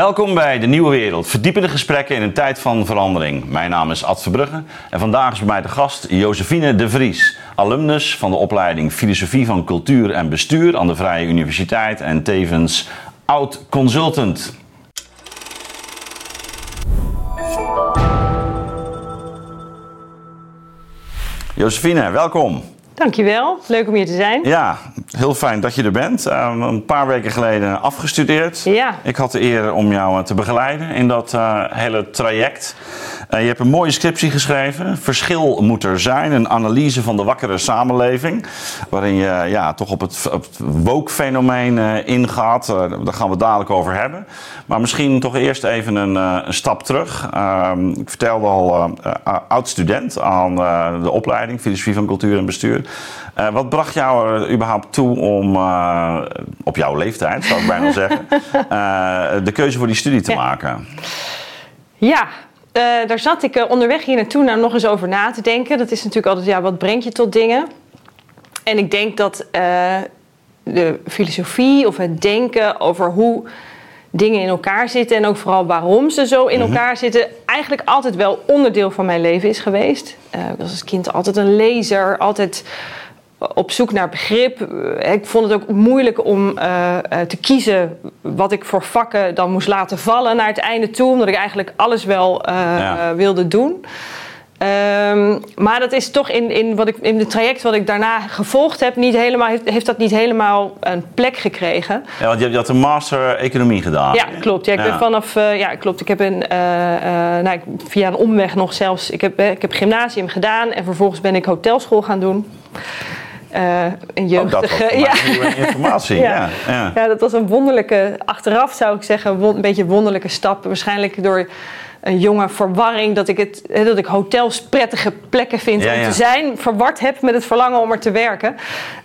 Welkom bij De Nieuwe Wereld. Verdiepende gesprekken in een tijd van verandering. Mijn naam is Ad Verbrugge en vandaag is bij mij de gast Josephine de Vries. Alumnus van de opleiding Filosofie van Cultuur en Bestuur aan de Vrije Universiteit en tevens oud-consultant. Josephine, welkom. Dankjewel, leuk om hier te zijn. Ja, heel fijn dat je er bent. Uh, een paar weken geleden afgestudeerd. Ja. Ik had de eer om jou te begeleiden in dat uh, hele traject. Uh, je hebt een mooie scriptie geschreven. Verschil moet er zijn. Een analyse van de wakkere samenleving. Waarin je ja, toch op het, op het woke-fenomeen ingaat. daar gaan we het dadelijk over hebben. Maar misschien toch eerst even een, een stap terug. Ehm, ik vertelde al, oud-student aan de opleiding Filosofie van Cultuur en Bestuur. Wat bracht jou er überhaupt toe om, op jouw leeftijd, zou ik bijna zeggen, de keuze voor die studie te ja. maken? Ja, daar zat ik onderweg hier naartoe nou nog eens over na te denken. Dat is natuurlijk altijd, ja, wat brengt je tot dingen? En ik denk dat de filosofie of het denken over hoe dingen in elkaar zitten en ook vooral waarom ze zo in Mhm. elkaar zitten, eigenlijk altijd wel onderdeel van mijn leven is geweest. Ik was als kind altijd een lezer, altijd op zoek naar begrip. Uh, ik vond het ook moeilijk om uh, te kiezen wat ik voor vakken dan moest laten vallen naar het einde toe, omdat ik eigenlijk alles wel ja. wilde doen. Um, maar dat is toch in, in, wat ik, in het traject wat ik daarna gevolgd heb, niet helemaal, heeft, heeft dat niet helemaal een plek gekregen. Ja, want je, had een master economie gedaan. Ja, klopt. Ja, ik ja. ben vanaf, uh, ja, klopt. Ik heb een, uh, uh, nou, via een omweg nog zelfs, ik heb, ik heb gymnasium gedaan en vervolgens ben ik hotelschool gaan doen. Uh, een jeugdige... Oh, dat was informatie. ja. Ja, ja. ja, dat was een wonderlijke, achteraf zou ik zeggen, een beetje wonderlijke stap. Waarschijnlijk door een jonge verwarring dat ik, het, dat ik hotels prettige plekken vind ja, om ja. te zijn, verward heb met het verlangen om er te werken.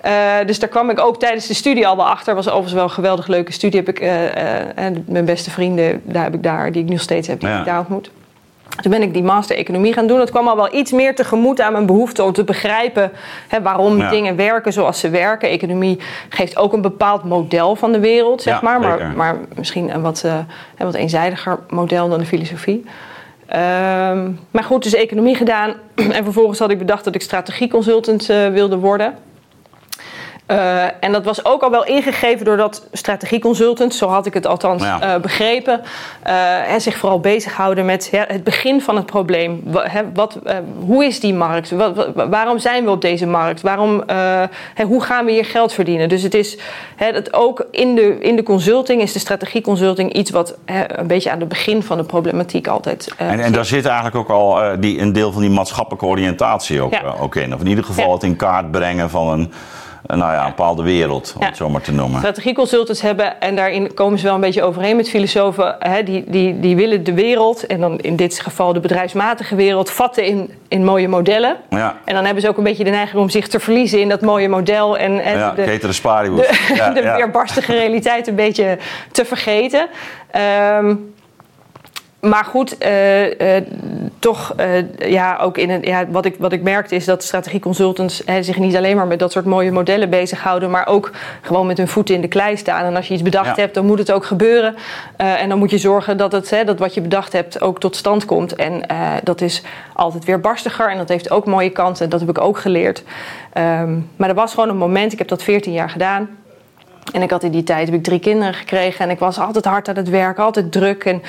Uh, dus daar kwam ik ook tijdens de studie al wel achter. Was overigens wel een geweldig leuke studie. Heb ik, uh, uh, mijn beste vrienden, daar heb ik daar, die ik nog steeds heb, die ja. ik daar ontmoet. Toen ben ik die master economie gaan doen. Dat kwam al wel iets meer tegemoet aan mijn behoefte om te begrijpen hè, waarom ja. dingen werken zoals ze werken. Economie geeft ook een bepaald model van de wereld, zeg ja, maar. maar. Maar misschien een wat, uh, een wat eenzijdiger model dan de filosofie. Um, maar goed, dus economie gedaan. en vervolgens had ik bedacht dat ik strategieconsultant uh, wilde worden. Uh, en dat was ook al wel ingegeven doordat strategieconsultants, zo had ik het althans ja. uh, begrepen, uh, en zich vooral bezighouden met ja, het begin van het probleem. Wat, wat, hoe is die markt? Wat, waarom zijn we op deze markt? Waarom, hoe gaan we hier geld verdienen? Dus het is ook in de, in de consulting is de strategieconsulting iets wat een beetje aan het begin van de problematiek altijd. en, en daar zit eigenlijk ook al die, een deel van die maatschappelijke oriëntatie ook, ja. ook in. Of in ieder geval het in kaart brengen van een nou ja, een bepaalde wereld, om ja. het zo maar te noemen. Strategieconsultants hebben, en daarin komen ze wel een beetje overeen met filosofen, hè, die, die, die willen de wereld, en dan in dit geval de bedrijfsmatige wereld, vatten in, in mooie modellen. Ja. En dan hebben ze ook een beetje de neiging om zich te verliezen in dat mooie model en, en ja, de, de, de, ja, de weerbarstige realiteit een beetje te vergeten. Um, maar goed, uh, uh, toch, uh, ja, ook in een, ja, wat, ik, wat ik merkte is dat strategieconsultants hè, zich niet alleen maar met dat soort mooie modellen bezighouden, maar ook gewoon met hun voeten in de klei staan. En als je iets bedacht ja. hebt, dan moet het ook gebeuren. en dan moet je zorgen dat, het, hè, dat wat je bedacht hebt ook tot stand komt. En dat is altijd weer barstiger en dat heeft ook mooie kanten. Dat heb ik ook geleerd. Um, maar er was gewoon een moment, ik heb dat 14 jaar gedaan. En ik had in die tijd heb ik drie kinderen gekregen en ik was altijd hard aan het werk, altijd druk en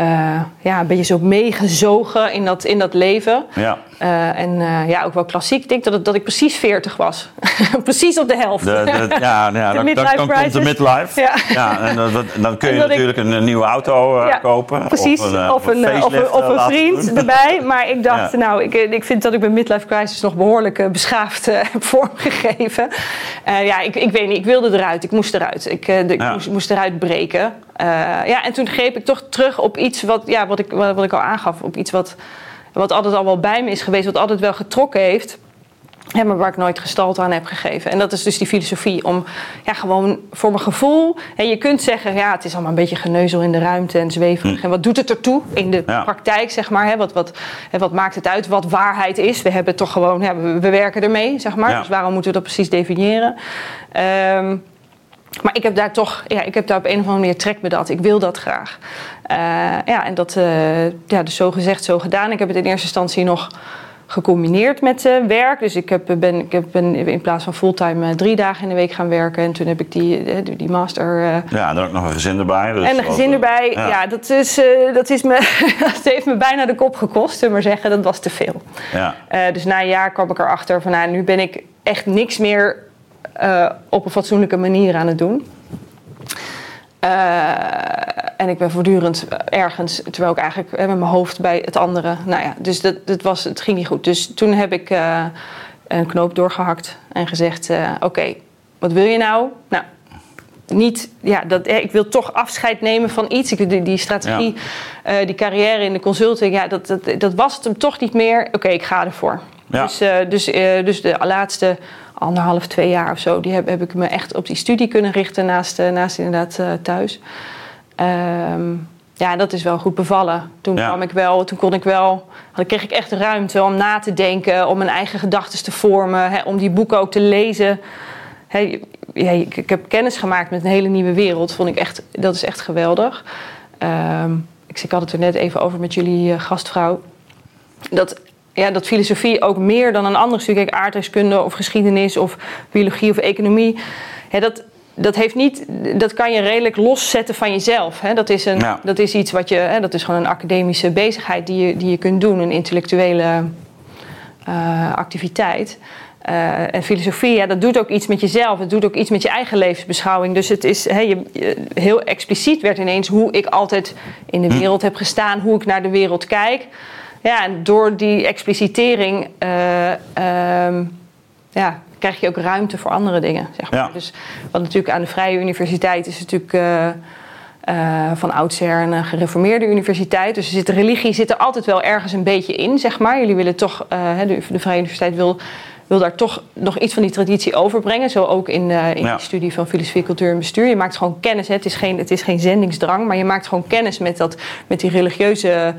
uh, ja, een beetje zo meegezogen in dat, in dat leven. Ja. Uh, en uh, ja, ook wel klassiek. Ik denk dat, het, dat ik precies 40 was. precies op de helft. De, de, ja, ja de dan, dan, dan komt de midlife. Ja. ja en dan, dan kun je natuurlijk ik, een, nieuwe auto ja, kopen. Precies, of een, of een, of een, of een vriend erbij. Maar ik dacht, ja. nou, ik, ik vind dat ik mijn midlife crisis nog behoorlijk beschaafd heb vormgegeven. ja, ik, ik weet niet, ik wilde eruit. Ik moest eruit. Ik, de, ik moest, moest eruit breken. Ja, en toen greep ik toch terug op iets wat, ja, wat, ik, wat ik al aangaf. Op iets wat, wat altijd al wel bij me is geweest, wat altijd wel getrokken heeft. Ja, maar waar ik nooit gestalte aan heb gegeven. En dat is dus die filosofie. Om ja, gewoon voor mijn gevoel. En je kunt zeggen, ja, het is allemaal een beetje geneuzel in de ruimte en zweverig. Hm. En wat doet het ertoe in de Ja. praktijk, zeg maar? Hè? Wat, wat, hè, wat maakt het uit wat waarheid is? We hebben toch gewoon, ja, we, we werken ermee, zeg maar. Ja. Dus waarom moeten we dat precies definiëren? Ehm, maar ik heb daar toch, ja, ik heb daar op een of andere manier trek bij dat. Ik wil dat graag. Uh, ja, en dat, uh, ja, dus zo gezegd, zo gedaan. Ik heb het in eerste instantie nog gecombineerd met uh, werk. Dus ik heb, ben, ik heb, ben in plaats van fulltime drie dagen in de week gaan werken. En toen heb ik die, die, master. ja, en dan ook nog een gezin erbij. Dus en een gezin erbij. Ja, ja dat, is, dat, is me, dat heeft me bijna de kop gekost. Maar zeggen, dat was te veel. Ja. dus na een jaar kwam ik erachter van, nou, nu ben ik echt niks meer uh, op een fatsoenlijke manier aan het doen. Uh, en ik ben voortdurend ergens, terwijl ik eigenlijk uh, met mijn hoofd bij het andere. Nou ja, dus dat, dat was, het ging niet goed. Dus toen heb ik een knoop doorgehakt en gezegd: Oké, wat wil je nou? Nou, niet, ja, dat, ik wil toch afscheid nemen van iets. Ik, die, die strategie, ja. die carrière in de consulting, ja, dat, dat, dat was het hem toch niet meer. Oké, ik ga ervoor. Ja. Dus, dus, dus de laatste anderhalf, twee jaar of zo, die heb, heb ik me echt op die studie kunnen richten naast, uh, naast inderdaad uh, thuis. Um, ja, dat is wel goed bevallen. Toen ja. kwam ik wel, toen kon ik wel, dan kreeg ik echt ruimte om na te denken, om mijn eigen gedachten te vormen, hè, om die boeken ook te lezen. Hè, ja, ik, ik, heb kennis gemaakt met een hele nieuwe wereld. Vond ik echt, dat is echt geweldig. Um, ik, ik had het er net even over met jullie uh, gastvrouw. Dat ja, dat filosofie ook meer dan een ander studie, kijk, aardrijkskunde of geschiedenis of biologie of economie, dat, dat, heeft niet, dat kan je redelijk loszetten van jezelf. Hè. Dat, is een, dat is iets wat je, hè, dat is gewoon een academische bezigheid die je, die je kunt doen, een intellectuele uh, activiteit. Uh, en filosofie, ja, dat doet ook iets met jezelf. Het doet ook iets met je eigen levensbeschouwing. Dus het is he, je, heel expliciet werd ineens hoe ik altijd in de hm. wereld heb gestaan, hoe ik naar de wereld kijk. Ja, en door die explicitering uh, ja, krijg je ook ruimte voor andere dingen. Zeg maar. Dus wat natuurlijk aan de Vrije Universiteit is natuurlijk uh, uh, van oudsher een gereformeerde universiteit. Dus zit, de religie zit er altijd wel ergens een beetje in, zeg maar. Jullie willen toch, de, de Vrije Universiteit wil wil daar toch nog iets van die traditie overbrengen. Zo ook in, uh, in ja. de studie van filosofie, cultuur en bestuur. Je maakt gewoon kennis. Hè. Het, is geen, het is geen zendingsdrang, maar je maakt gewoon kennis met, dat, met die religieuze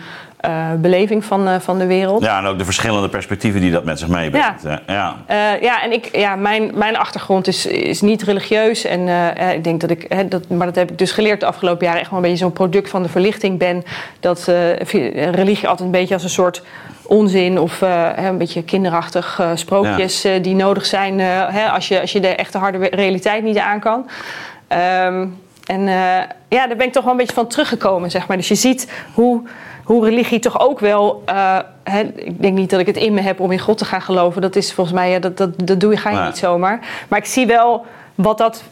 uh, beleving van, uh, van de wereld. Ja, en ook de verschillende perspectieven die dat met zich meebrengt. Ja, ja. Uh, ja en ik, ja, mijn, mijn achtergrond is, is niet religieus. En ik denk dat ik, hè, dat, maar dat heb ik dus geleerd de afgelopen jaren, echt wel een beetje zo'n product van de verlichting ben. Dat religie altijd een beetje als een soort onzin of een beetje kinderachtig sprookjes ja. die nodig zijn hè, als, je, als je de echte harde realiteit niet aan kan. Um, en ja, daar ben ik toch wel een beetje van teruggekomen, zeg maar. Dus je ziet hoe hoe religie toch ook wel. Uh, ik denk niet dat ik het in me heb om in God te gaan geloven. Dat is volgens mij, ja, dat, dat, dat doe je, ga je niet zomaar. Maar ik zie wel wat dat.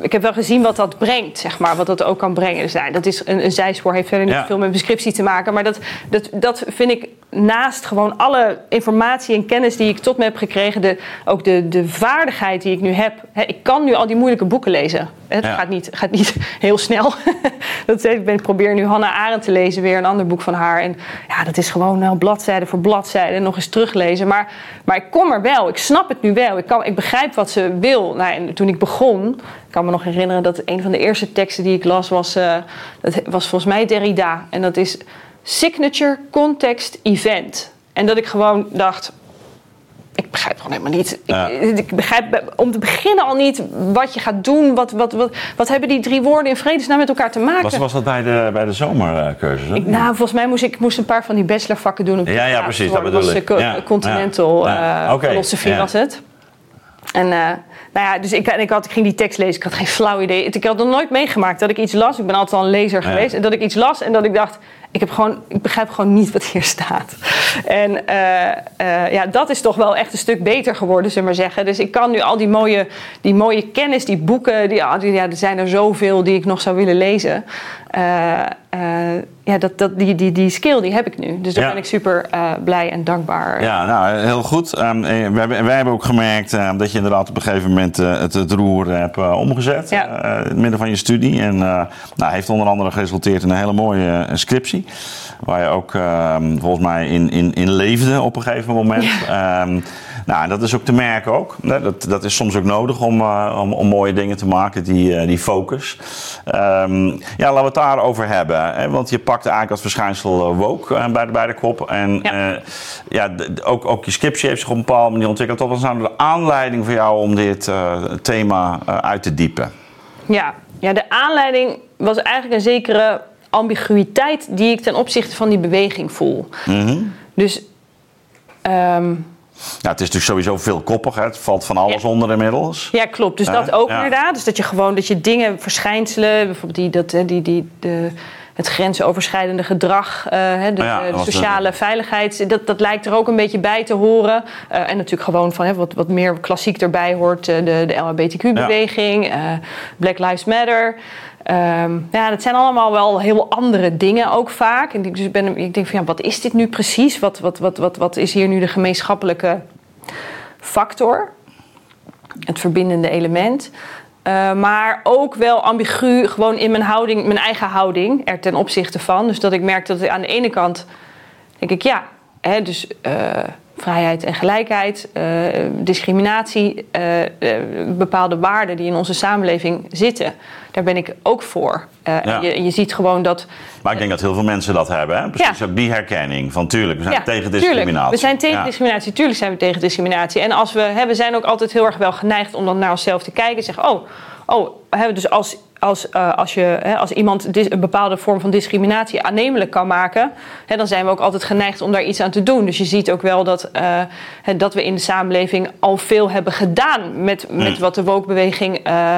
Ik heb wel gezien wat dat brengt, zeg maar. Wat dat ook kan brengen. Dus nou, dat is een, een zijspoor, heeft verder niet veel met bescriptie te maken. Maar dat, dat, dat vind ik naast gewoon alle informatie en kennis die ik tot me heb gekregen, de, ook de, de vaardigheid die ik nu heb. ik kan nu al die moeilijke boeken lezen. Het gaat, niet, gaat niet heel snel. dat, ik, ben, probeer nu Hannah Arendt te lezen, weer een ander boek van haar. En ja, dat is gewoon nou, bladzijde voor bladzijde nog eens teruglezen. Maar, maar ik kom er wel, ik snap het nu wel. Ik, kan, ik begrijp wat ze wil. Nou, en toen ik begon, ik kan me nog herinneren dat een van de eerste teksten die ik las was, uh, dat was volgens mij Derrida. En dat is signature context event. En dat ik gewoon dacht, ik begrijp gewoon helemaal niet. Ik, ik, begrijp om te beginnen al niet wat je gaat doen. Wat, wat, wat, wat hebben die drie woorden in vredesnaam met elkaar te maken? Was, was dat bij de, bij de zomercursus? Ik, nou, volgens mij moest ik moest een paar van die bachelorvakken doen. Op ja, ja, precies. Dat bedoel ik. Ja, Continental ja. Uh, filosofie was het. En uh, nou ja, dus ik, ik, had, ik ging die tekst lezen. Ik had geen flauw idee. Ik had nog nooit meegemaakt dat ik iets las. Ik ben altijd al een lezer geweest. En dat ik iets las en dat ik dacht ik, heb gewoon, ik begrijp gewoon niet wat hier staat. En uh, uh, ja, dat is toch wel echt een stuk beter geworden, zullen we maar zeggen. Dus ik kan nu al die mooie, die mooie kennis, die boeken, die, ja, er zijn er zoveel die ik nog zou willen lezen. Uh, ja, dat, dat, die, die, die skill die heb ik nu. Dus daar ben ik super blij en dankbaar. Ja, nou, heel goed. Um, wij, wij, hebben ook gemerkt um, dat je inderdaad op een gegeven moment het, het roer hebt omgezet. Ja. in het midden van je studie. En nou, heeft onder andere geresulteerd in een hele mooie scriptie. Waar je ook ehm, volgens mij in, in, in leefde op een gegeven moment. Ja. Um, nou, dat is ook te merken ook. Dat, dat is soms ook nodig om, uh, om, om, mooie dingen te maken, die, uh, die focus. Um, ja, laten we het daarover hebben. Hè? Want je pakt eigenlijk als verschijnsel uh, woke bij, de, bij de kop. En ja. ja ook, ook je scriptie heeft zich op een bepaalde manier ontwikkeld. Wat was nou de aanleiding voor jou om dit thema uit te diepen? Ja. ja, de aanleiding was eigenlijk een zekere ambiguïteit die ik ten opzichte van die beweging voel. Dus ehm, Ja, het is natuurlijk sowieso veel koppig. Hè? Het valt van alles Ja. onder inmiddels. Ja, klopt. Dus dat ook ja. inderdaad. Dus dat je gewoon dat je dingen, verschijnselen, bijvoorbeeld die, dat, die, die, de, het grensoverschrijdende gedrag, eh, de, ja, de de- sociale veiligheid, dat, dat lijkt er ook een beetje bij te horen. Eh, en natuurlijk gewoon van hè, wat, wat meer klassiek erbij hoort, eh, de, de LHBTQ-beweging, eh, Black Lives Matter. Ehm, ja, dat zijn allemaal wel heel andere dingen ook vaak. En ik, dus ik, ben, ik denk van ja, wat is dit nu precies? Wat, wat, wat, wat, wat is hier nu de gemeenschappelijke factor? het verbindende element. Eh, maar ook wel ambigu, gewoon in mijn houding, mijn eigen houding er ten opzichte van. Dus dat ik merk dat aan de ene kant denk ik ja, hè, dus eh, vrijheid en gelijkheid, eh, discriminatie, eh, eh, bepaalde waarden die in onze samenleving zitten, daar ben ik ook voor. Ja. je, je ziet gewoon dat Maar ik denk dat heel veel mensen dat hebben. Hè? Precies ook die herkenning. Van tuurlijk, we zijn tegen tuurlijk. discriminatie. We zijn tegen Ja. discriminatie. Tuurlijk zijn we tegen discriminatie. En als we, hè, we zijn ook altijd heel erg wel geneigd om dan naar onszelf te kijken en zeggen: Oh, oh hè, dus als, als, eh, als, je, hè, als iemand dis- een bepaalde vorm van discriminatie aannemelijk kan maken, hè, dan zijn we ook altijd geneigd om daar iets aan te doen. Dus je ziet ook wel dat, eh, hè, dat we in de samenleving al veel hebben gedaan met, met wat de woke-beweging. eh,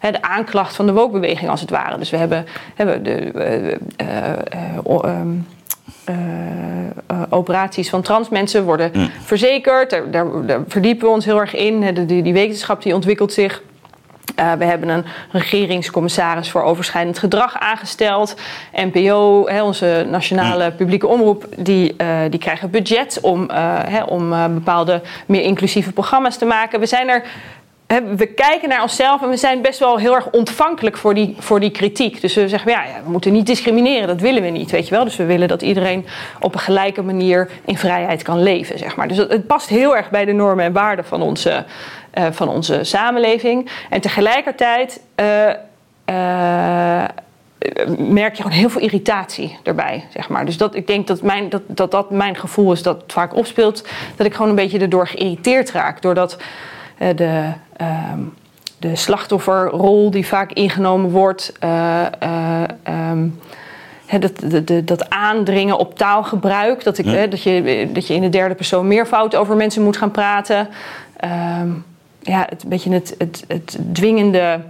de aanklacht van de woke-beweging als het ware. Dus we hebben, hebben de, eh, eh, eh, ehm, eh, eh, operaties van trans mensen worden verzekerd. Daar, daar, daar verdiepen we ons heel erg in. De- Die, die wetenschap die ontwikkelt zich. Eh, we hebben een regeringscommissaris voor overschrijdend gedrag aangesteld. NPO, hè, onze nationale publieke omroep, die, eh, die krijgen budget om, eh, hè, om bepaalde meer inclusieve programma's te maken. We zijn er. We kijken naar onszelf en we zijn best wel heel erg ontvankelijk voor die, voor die kritiek. Dus we zeggen, ja, ja, we moeten niet discrimineren, dat willen we niet, weet je wel. Dus we willen dat iedereen op een gelijke manier in vrijheid kan leven, zeg maar. Dus het past heel erg bij de normen en waarden van onze, eh, van onze samenleving. En tegelijkertijd eh, eh, merk je gewoon heel veel irritatie erbij, zeg maar. Dus dat, ik denk dat, mijn, dat, dat dat mijn gevoel is dat het vaak opspeelt. Dat ik gewoon een beetje erdoor geïrriteerd raak. Doordat de, ehm, de slachtofferrol die vaak ingenomen wordt... eh, eh, ehm, dat, de, de- dat aandringen op taalgebruik. Dat, ik, dat, je, dat je in de derde persoon meervoud over mensen moet gaan praten. Ehm, ja, het, beetje het, het, het dwingende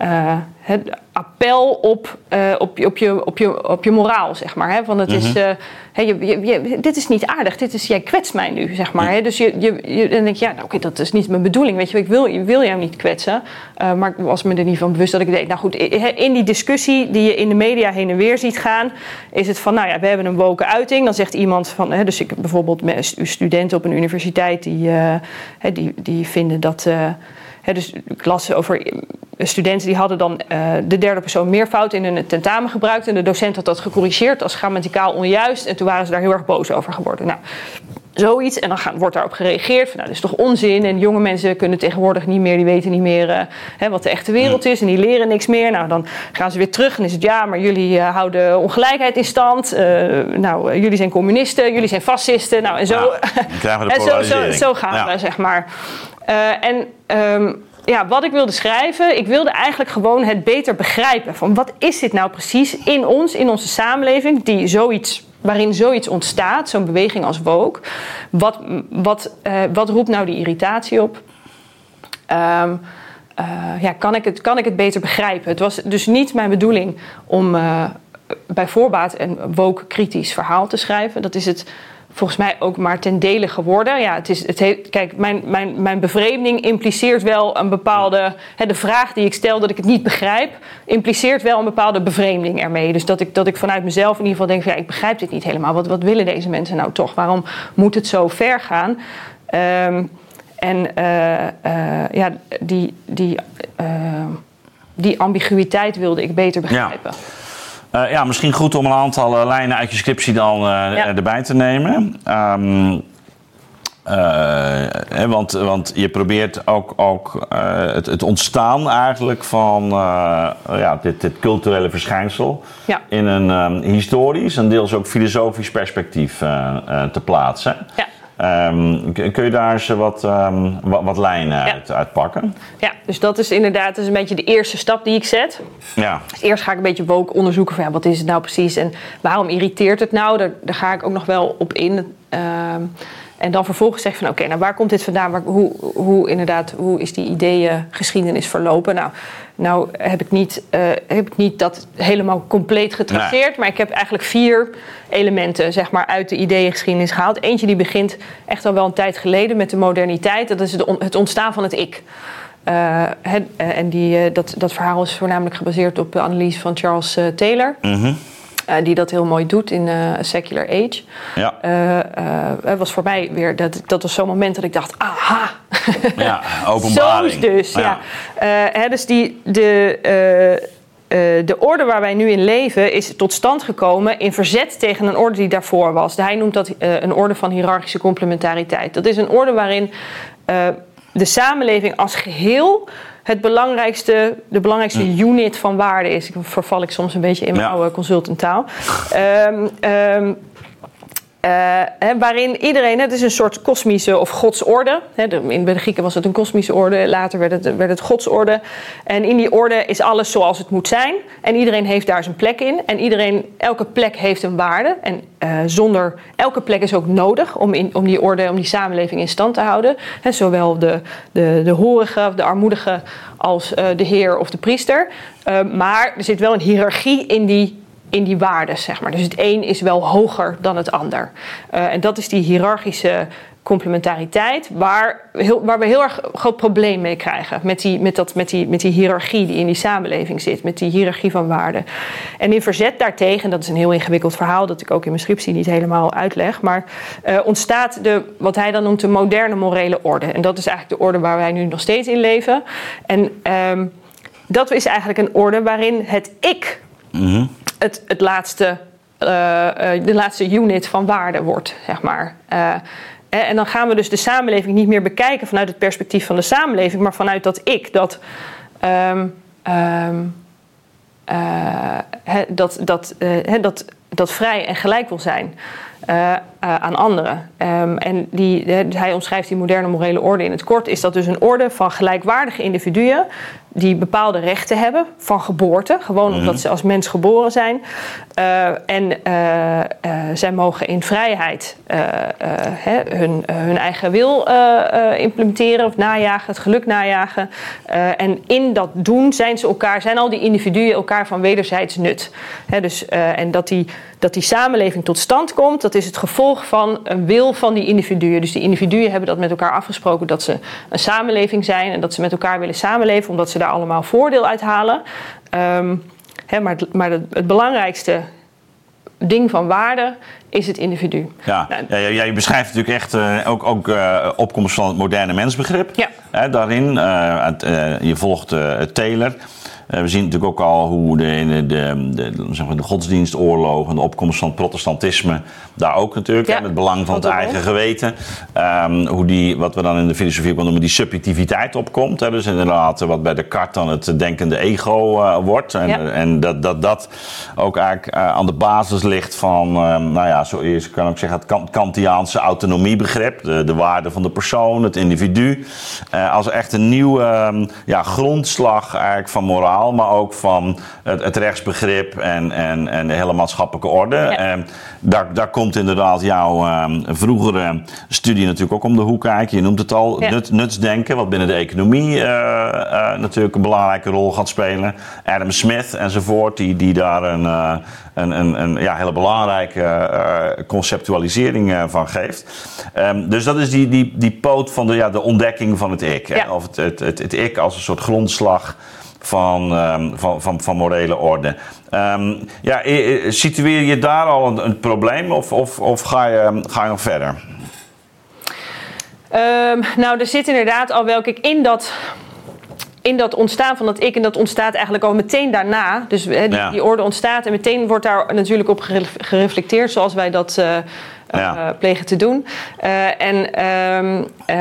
eh, het appel op, eh, op, je, op, je, op, je, op je moraal, zeg maar. Hè? Van het is, eh, hè, je, je, je- dit is niet aardig, dit is, jij kwetst mij nu, zeg maar. Hè? Dus je, je, je, dan denk je, ja, nou, oké, dat is niet mijn bedoeling. Weet je, ik wil, ik wil jou niet kwetsen. Eh, maar ik was me er niet van bewust dat ik deed. Nou goed, in die discussie die je in de media heen en weer ziet gaan, is het van, nou ja, we hebben een woken uiting. Dan zegt iemand van, hè, dus ik bijvoorbeeld studenten op een universiteit die, eh, hè, die, die vinden dat. Dus ik las over eh, studenten die hadden dan eh, de derde persoon meervoud in hun tentamen gebruikt. En de docent had dat gecorrigeerd als grammaticaal onjuist. En toen waren ze daar heel erg boos over geworden. Nou, zoiets. En dan gaan, wordt daarop gereageerd. Van, nou, dat is toch onzin. En jonge mensen kunnen tegenwoordig niet meer, die weten niet meer eh, hè, wat de echte wereld is. En die leren niks meer. Nou, dan gaan ze weer terug. En is het ja, maar jullie houden ongelijkheid in stand. Nou, jullie zijn communisten, jullie zijn fascisten. Nou, en zo, Ja, en zo, zo, gaan Ja. we, zeg maar. Eh, en ehm, ja, wat ik wilde schrijven, ik wilde eigenlijk gewoon het beter begrijpen. Van wat is dit nou precies in ons, in onze samenleving, die zoiets, waarin zoiets ontstaat, zo'n beweging als woke. Wat, wat, eh, wat roept nou die irritatie op? Ehm, eh, ja, kan, ik het, kan ik het beter begrijpen? Het was dus niet mijn bedoeling om bij voorbaat een woke kritisch verhaal te schrijven. Dat is het volgens mij ook maar ten dele geworden. Ja, het is, het kijk, mijn, mijn, mijn bevreemding impliceert wel een bepaalde... Hè, de vraag die ik stel dat ik het niet begrijp... impliceert wel een bepaalde bevreemding ermee. Dus dat ik, dat ik vanuit mezelf in ieder geval denk... Van, ja, ik begrijp dit niet helemaal. Wat, wat willen deze mensen nou toch? Waarom moet het zo ver gaan? Ehm, en eh, eh, ja, die, die, eh, die ambiguïteit wilde ik beter begrijpen. Eh, ja, misschien goed om een aantal eh, lijnen uit je scriptie dan eh, Ja. erbij te nemen. Ehm, eh, hè, want, want je probeert ook, ook het, het ontstaan eigenlijk van ja, dit, dit culturele verschijnsel Ja. in een ehm, historisch en deels ook filosofisch perspectief te plaatsen. Ja. Ehm, kun je daar eens wat, um, wat, wat, lijnen uit, uitpakken? Ja, dus dat is inderdaad is een beetje de eerste stap die ik zet. Ja. Dus eerst ga ik een beetje woke onderzoeken van ja, wat is het nou precies en waarom irriteert het nou? Daar, daar ga ik ook nog wel op in. Ehm, en dan vervolgens zeg je van oké, nou waar komt dit vandaan? Waar, hoe, hoe, inderdaad, hoe is die ideeëngeschiedenis verlopen? Nou, nou heb, ik niet, uh, heb ik niet dat helemaal compleet getraceerd, maar ik heb eigenlijk vier elementen zeg maar, uit de ideeëngeschiedenis gehaald. Eentje die begint echt al wel een tijd geleden met de moderniteit. Dat is het ontstaan van het ik. Uh, en die, dat, dat verhaal is voornamelijk gebaseerd op de analyse van Charles Taylor. Mm die dat heel mooi doet in uh, Secular Age. Ja. Uh, was voor mij weer, dat, dat was zo'n moment dat ik dacht, aha. Ja, openbaring. Zo dus, ja. Hè, dus die, de, de orde waar wij nu in leven is tot stand gekomen in verzet tegen een orde die daarvoor was. Hij noemt dat een orde van hiërarchische complementariteit. Dat is een orde waarin de samenleving als geheel het belangrijkste, de belangrijkste mm. unit van waarde is. Ik verval ik soms een beetje in mijn ja. oude consultanttaal. Um, um, uh, waarin iedereen, het is een soort kosmische of godsorde. in de Grieken was het een kosmische orde, later werd het, werd het godsorde. En in die orde is alles zoals het moet zijn. En iedereen heeft daar zijn plek in. En iedereen, elke plek heeft een waarde. En uh, zonder, elke plek is ook nodig om, in, om die orde, om die samenleving in stand te houden. He, zowel de, de, de horige, de armoedige, als uh, de heer of de priester. maar er zit wel een hiërarchie in die in die waarden, zeg maar. Dus het een is wel hoger dan het ander. Uh, en dat is die hiërarchische complementariteit, waar, heel, waar we heel erg groot probleem mee krijgen. Met die, met, dat, met, die, met die hiërarchie die in die samenleving zit, met die hiërarchie van waarden. En in verzet daartegen, dat is een heel ingewikkeld verhaal, dat ik ook in mijn scriptie niet helemaal uitleg, maar uh, ontstaat de, wat hij dan noemt de moderne morele orde. En dat is eigenlijk de orde waar wij nu nog steeds in leven. En um, dat is eigenlijk een orde waarin het ik. -hmm het, het laatste, uh, de laatste unit van waarde wordt, zeg maar. Uh, en dan gaan we dus de samenleving niet meer bekijken vanuit het perspectief van de samenleving, maar vanuit dat ik, dat, um, he, dat, dat, dat, dat vrij en gelijk wil zijn. Uh, uh, aan anderen. Um, en die, hij omschrijft die moderne morele orde in het kort. Is dat dus een orde van gelijkwaardige individuen die bepaalde rechten hebben van geboorte, gewoon omdat mhm. ze als mens geboren zijn. Uh, en uh, uh, zij mogen in vrijheid hè, hun, hun eigen wil implementeren of najagen, het geluk najagen. en in dat doen zijn ze elkaar, zijn al die individuen elkaar van wederzijds nut. Hè, dus, en dat die, dat die samenleving tot stand komt, dat is het gevolg van een wil van die individuen. Dus die individuen hebben dat met elkaar afgesproken dat ze een samenleving zijn en dat ze met elkaar willen samenleven, omdat ze daar allemaal voordeel uit halen. Um, hè, maar het, maar het, het, belangrijkste ding van waarde is het individu. Ja, nou, ja, ja je beschrijft natuurlijk echt uh, ook, ook uh, opkomst van het moderne mensbegrip. Ja. Daarin, uh, je volgt Taylor. Eh, we zien natuurlijk ook al hoe de, de, de, zeg maar de godsdienstoorlog en de opkomst van het protestantisme daar ook natuurlijk, ja, met het belang van het eigen geweten, um, hoe die, wat we dan in de filosofie noemen, die subjectiviteit opkomt. Hè, dus inderdaad wat bij Descartes dan het denkende ego uh, wordt. En, ja. en dat, dat dat ook eigenlijk uh, aan de basis ligt van, um, nou ja, zo is, kan ook zeggen, het Kantiaanse autonomiebegrip, de, de waarde van de persoon, het individu, als echt een nieuwe um, ja, grondslag eigenlijk van moraal maar ook van het, het rechtsbegrip en, en, en de hele maatschappelijke orde. En daar, daar komt inderdaad jouw um, vroegere studie natuurlijk ook om de hoek kijken. Je noemt het al, ja. nut, nutsdenken, wat binnen de economie uh, uh, natuurlijk een belangrijke rol gaat spelen. Adam Smith enzovoort, die, die daar een, uh, een, een, een ja, hele belangrijke conceptualisering van geeft. Um, dus dat is die, die, die poot van de, ja, de ontdekking van het ik. Ja. Of het, het, het, het ik als een soort grondslag van, um, van, van, van morele orde. Um, ja, situeer je daar al een, een probleem of, of, of ga, je, ga je nog verder? Um, nou, er zit inderdaad al welke ik in dat in dat ontstaan van dat ik, en dat ontstaat eigenlijk al meteen daarna. Dus die, Ja. die orde ontstaat en meteen wordt daar natuurlijk op geref- gereflecteerd, zoals wij dat eh, Ja. eh, plegen te doen. Eh, en ehm, eh,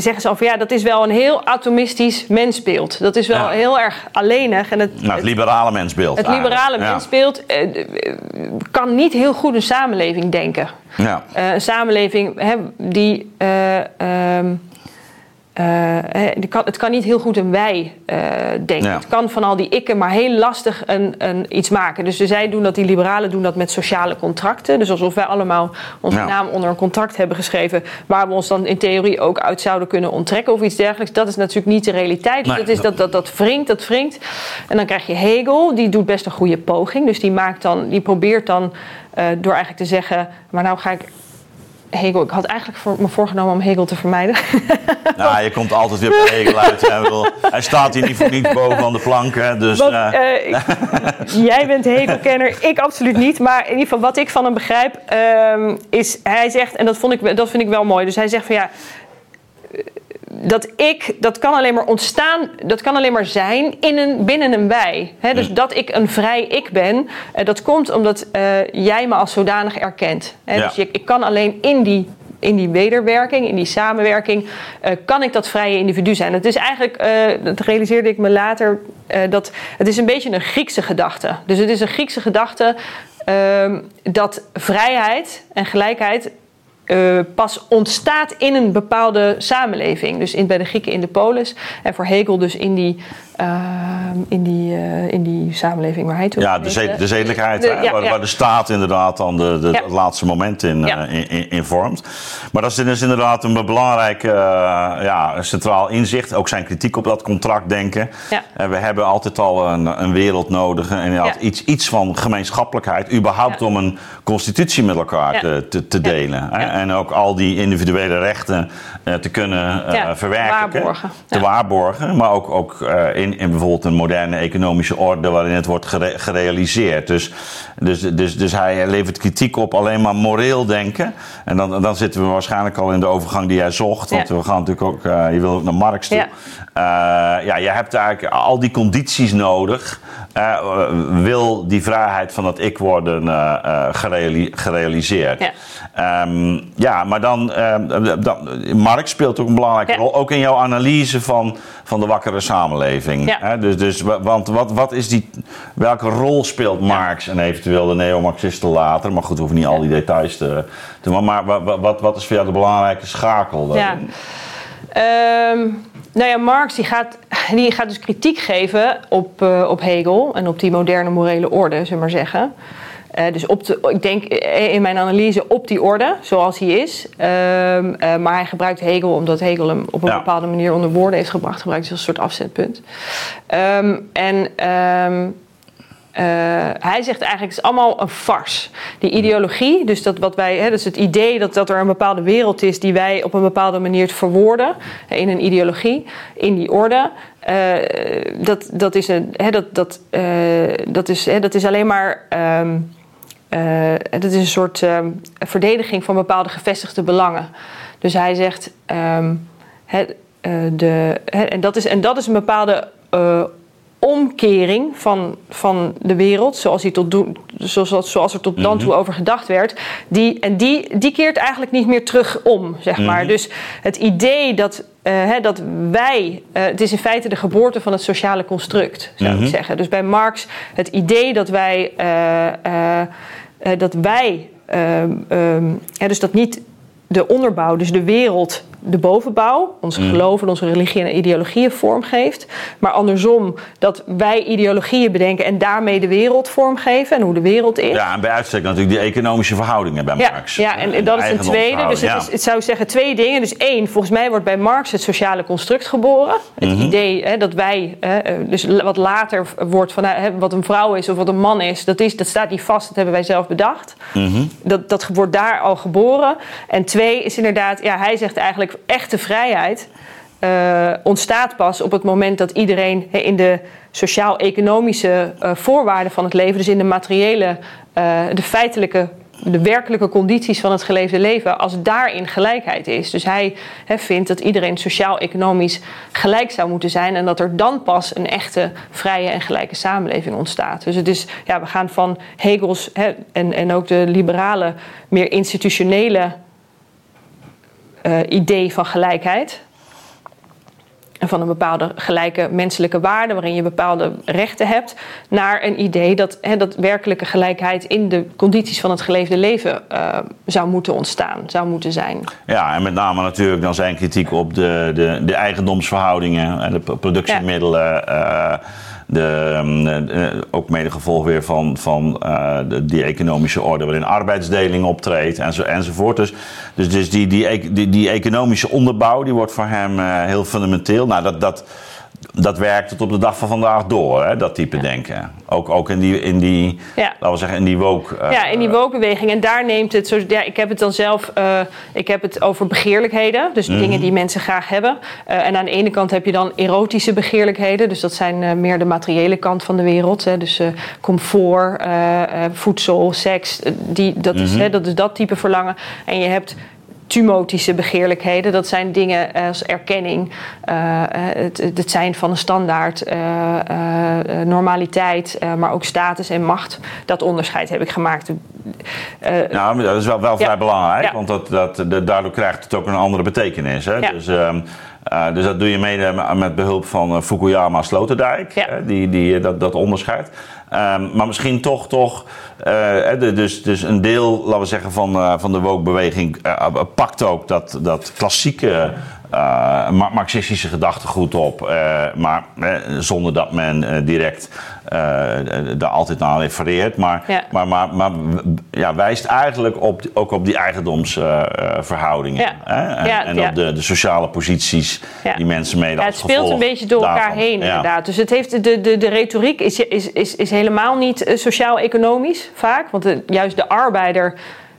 zeggen ze al van ja, dat is wel een heel atomistisch mensbeeld. Dat is wel Ja. heel erg alleenig. En het, Nou, het liberale mensbeeld. het eigenlijk. liberale Ja. mensbeeld kan niet heel goed een samenleving denken. Ja. Een samenleving hè, die. eh, ehm, eh, kan, het kan niet heel goed een wij eh, denken. Ja. Het kan van al die ikken maar heel lastig een, een, iets maken. Dus zij doen dat, die liberalen doen dat met sociale contracten. Dus alsof wij allemaal onze Ja. naam onder een contract hebben geschreven. waar we ons dan in theorie ook uit zouden kunnen onttrekken of iets dergelijks. Dat is natuurlijk niet de realiteit. Nee. dat, is dat, dat, dat wringt, dat wringt. En dan krijg je Hegel, die doet best een goede poging. Dus die, maakt dan, die probeert dan eh, door eigenlijk te zeggen. maar nou ga ik. Hegel, ik had eigenlijk voor, me voorgenomen om Hegel te vermijden. Nou, je komt altijd weer bij Hegel uit. Hè. Hij staat hier niet voor niets boven aan de plank. Hè. Dus, Want, eh, eh, ik- jij bent Hegel-kenner, ik absoluut niet. Maar in ieder geval wat ik van hem begrijp, ehm, is hij zegt, en dat, vond ik, dat vind ik wel mooi. Dus hij zegt van ja, dat ik, dat kan alleen maar ontstaan, dat kan alleen maar zijn in een, binnen een wij. Dus dat ik een vrij ik ben, eh, dat komt omdat eh, jij me als zodanig erkent. Ja. Dus je, ik kan alleen in die, in die wederwerking, in die samenwerking, eh, kan ik dat vrije individu zijn. Het is eigenlijk, dat realiseerde ik me later, dat het is een beetje een Griekse gedachte. Dus het is een Griekse gedachte ehm, dat vrijheid en gelijkheid eh, pas ontstaat in een bepaalde samenleving. Dus in, bij de Grieken in de polis. En voor Hegel dus in die, ehm, in die, eh, in die samenleving waar hij toen ja, de, zed- de zedelijkheid, De- hè, ja, waar, ja. waar de staat inderdaad dan de, de, Ja. het laatste moment in, eh, in, in, in vormt. Maar dat is dus inderdaad een belangrijk eh, ja, centraal inzicht. Ook zijn kritiek op dat contract denken. Ja. En we hebben altijd al een, een wereld nodig en iets, iets van gemeenschappelijkheid. Überhaupt om een constitutie met elkaar te, te, delen. Hè? En ook al die individuele rechten te kunnen eh, Ja, verwerken. waarborgen. Te Ja. waarborgen. Maar ook, ook eh, in, in bijvoorbeeld een moderne economische orde waarin het wordt gere- gerealiseerd. Dus, dus, dus, dus hij levert kritiek op alleen maar moreel denken. En dan, dan zitten we waarschijnlijk al in de overgang die jij zocht. Want Ja. we gaan natuurlijk ook, eh, je wil ook naar Marx toe. Ja. Eh, ja, je hebt eigenlijk al die condities nodig. eh, wil die vrijheid van dat ik worden eh, eh, gereali- gerealiseerd. Ja. Ehm, ja, maar dan, ehm, dan, Marx speelt ook een belangrijke Ja. rol, ook in jouw analyse van, van de wakkere samenleving. Ja. Dus, dus, wa- want wat, wat is die, welke rol speelt Marx en eventueel de neo-Marxisten later? Maar goed, we hoeven niet al die details te te doen. Maar wa- wa- wat, wat is voor jou de belangrijke schakel? Ja. daarin? Ehm, nou ja, Marx die gaat, die gaat dus kritiek geven op, eh, op Hegel en op die moderne morele orde, zullen we maar zeggen. Eh, dus op de, ik denk eh, in mijn analyse op die orde, zoals hij is. Ehm, eh, maar hij gebruikt Hegel omdat Hegel hem op een Ja. bepaalde manier onder woorden heeft gebracht. Gebruikt hij als een soort afzetpunt. Ehm, en ehm, eh, hij zegt eigenlijk, het is allemaal een farce. Die ideologie, dus dat wat wij, hè, dus het idee dat, dat er een bepaalde wereld is die wij op een bepaalde manier verwoorden in een ideologie, in die orde. dat, dat, is een, hè, dat, dat, dat, is, hè, dat is alleen maar. Eh, dat is een soort ehm, verdediging van bepaalde gevestigde belangen. Dus hij zegt. ehm, eh, de, en, dat is, en dat is een bepaalde eh, omkering van, van de wereld, zoals, die tot doen, zoals, zoals er tot dan toe over gedacht werd. Die, en die, die keert eigenlijk niet meer terug om, zeg maar. Dus het idee dat, eh, hè, dat wij, eh, het is in feite de geboorte van het sociale construct, zou ik zeggen. Dus bij Marx het idee dat wij, eh, dat wij, ehm, ehm, hè, dus dat niet de onderbouw, dus de wereld, de bovenbouw, onze geloven, onze religie en ideologieën vormgeeft. Maar andersom dat wij ideologieën bedenken en daarmee de wereld vormgeven en hoe de wereld is. Ja, en bij uitstek natuurlijk die economische verhoudingen bij Ja, Marx. ja, en Eh, dat is een tweede. Dus het, ja. is, het zou zeggen twee dingen. Dus één, volgens mij wordt bij Marx het sociale construct geboren. Het Mhm. idee hè, dat wij, hè, eh, dus wat later wordt van hè, wat een vrouw is of wat een man is, dat, is, dat staat niet vast, dat hebben wij zelf bedacht. Mhm. Dat, dat wordt daar al geboren. En twee is inderdaad, ja, hij zegt eigenlijk echte vrijheid. eh, ontstaat pas op het moment dat iedereen in de sociaal-economische eh, voorwaarden van het leven, dus in de materiële, eh, de feitelijke de werkelijke condities van het geleefde leven, als daarin gelijkheid is. Dus hij vindt dat iedereen sociaal-economisch gelijk zou moeten zijn en dat er dan pas een echte vrije en gelijke samenleving ontstaat. Dus het is, ja, we gaan van Hegels en, en ook de liberale, meer institutionele uh, idee van gelijkheid van een bepaalde gelijke menselijke waarde, waarin je bepaalde rechten hebt, naar een idee dat, dat werkelijke gelijkheid in de condities van het geleefde leven eh, zou moeten ontstaan, zou moeten zijn. Ja, en met name natuurlijk dan zijn kritiek op de, de, de eigendomsverhoudingen en de productiemiddelen. Eh, de, ehm, eh, ook mede gevolg weer van, van de, die economische orde waarin arbeidsdeling optreedt enzo, enzovoort. Dus, dus, dus die, die, die, die, economische onderbouw die wordt voor hem uh, heel fundamenteel. Nou, dat, dat, dat werkt tot op de dag van vandaag door, hè, dat type denken. Ook, ook in die, in die ja. laten we zeggen, in die woke... Uh, ja, in die woke-beweging. En daar neemt het... Zo, ja, ik heb het dan zelf... Uh, ik heb het over begeerlijkheden. Dus mm dingen die mensen graag hebben. Uh, en aan de ene kant heb je dan erotische begeerlijkheden. Dus dat zijn meer de materiële kant van de wereld. Hè. Dus comfort, voedsel, seks. Die, dat, mm -hmm. is, mhm. hè, dat is dat type verlangen. En je hebt tumotische begeerlijkheden. Dat zijn dingen als erkenning, uh, het, het, zijn van een standaard, uh, uh, normaliteit, maar ook status en macht. Dat onderscheid heb ik gemaakt. nou, dat is wel, wel vrij belangrijk, ja. want dat, dat, daardoor krijgt het ook een andere betekenis. Hè? Ja. Dus, um, dus dat doe je mede met behulp van Fukuyama Sloterdijk, die, die dat, dat onderscheidt. Um, maar misschien toch, toch uh, dus, dus een deel, laten we zeggen, van, uh, van de woke-beweging uh, pakt ook dat, dat klassieke marxistische gedachtegoed op, maar zonder dat men direct daar altijd naar refereert. Maar, ja. maar, maar, maar ja, wijst eigenlijk op, ook op die eigendomsverhoudingen. Ja. En, ja, en op de, de, sociale posities die mensen mee ja, Het speelt een beetje door elkaar heen, inderdaad. Dus het heeft, de, de, de retoriek is, is, is, is helemaal niet sociaal-economisch vaak. Want juist de arbeider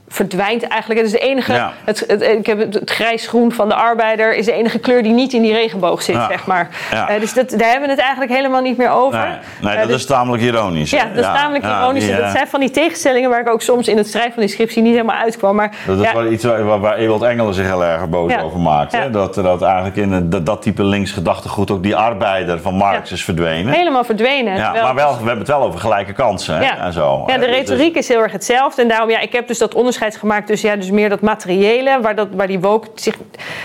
verdwijnt eigenlijk. Het is de enige. Het, het, ik heb het, het grijs-groen van de arbeider is de enige kleur die niet in die regenboog zit, zeg maar. Ja. Uh, dus dat, daar hebben we het eigenlijk helemaal niet meer over. Nee, nee uh, dat dus, is tamelijk ironisch. Ja, dat is tamelijk ironisch. Dat zijn van die tegenstellingen waar ik ook soms in het schrijven van die scriptie niet helemaal uitkwam. Maar, dat is wel iets waar, waar Ewald Engelen zich heel erg boos over maakt. Hè? Dat, dat eigenlijk in dat, dat type links gedachtegoed ook die arbeider van Marx is verdwenen. Helemaal verdwenen. Ja, maar wel, we hebben het wel over gelijke kansen hè? en zo. Ja, de dus- retoriek is heel erg hetzelfde. En daarom, ja, ik heb dus dat onderscheid gemaakt. Dus ja, dus meer dat materiële, waar, dat, waar die woke zich.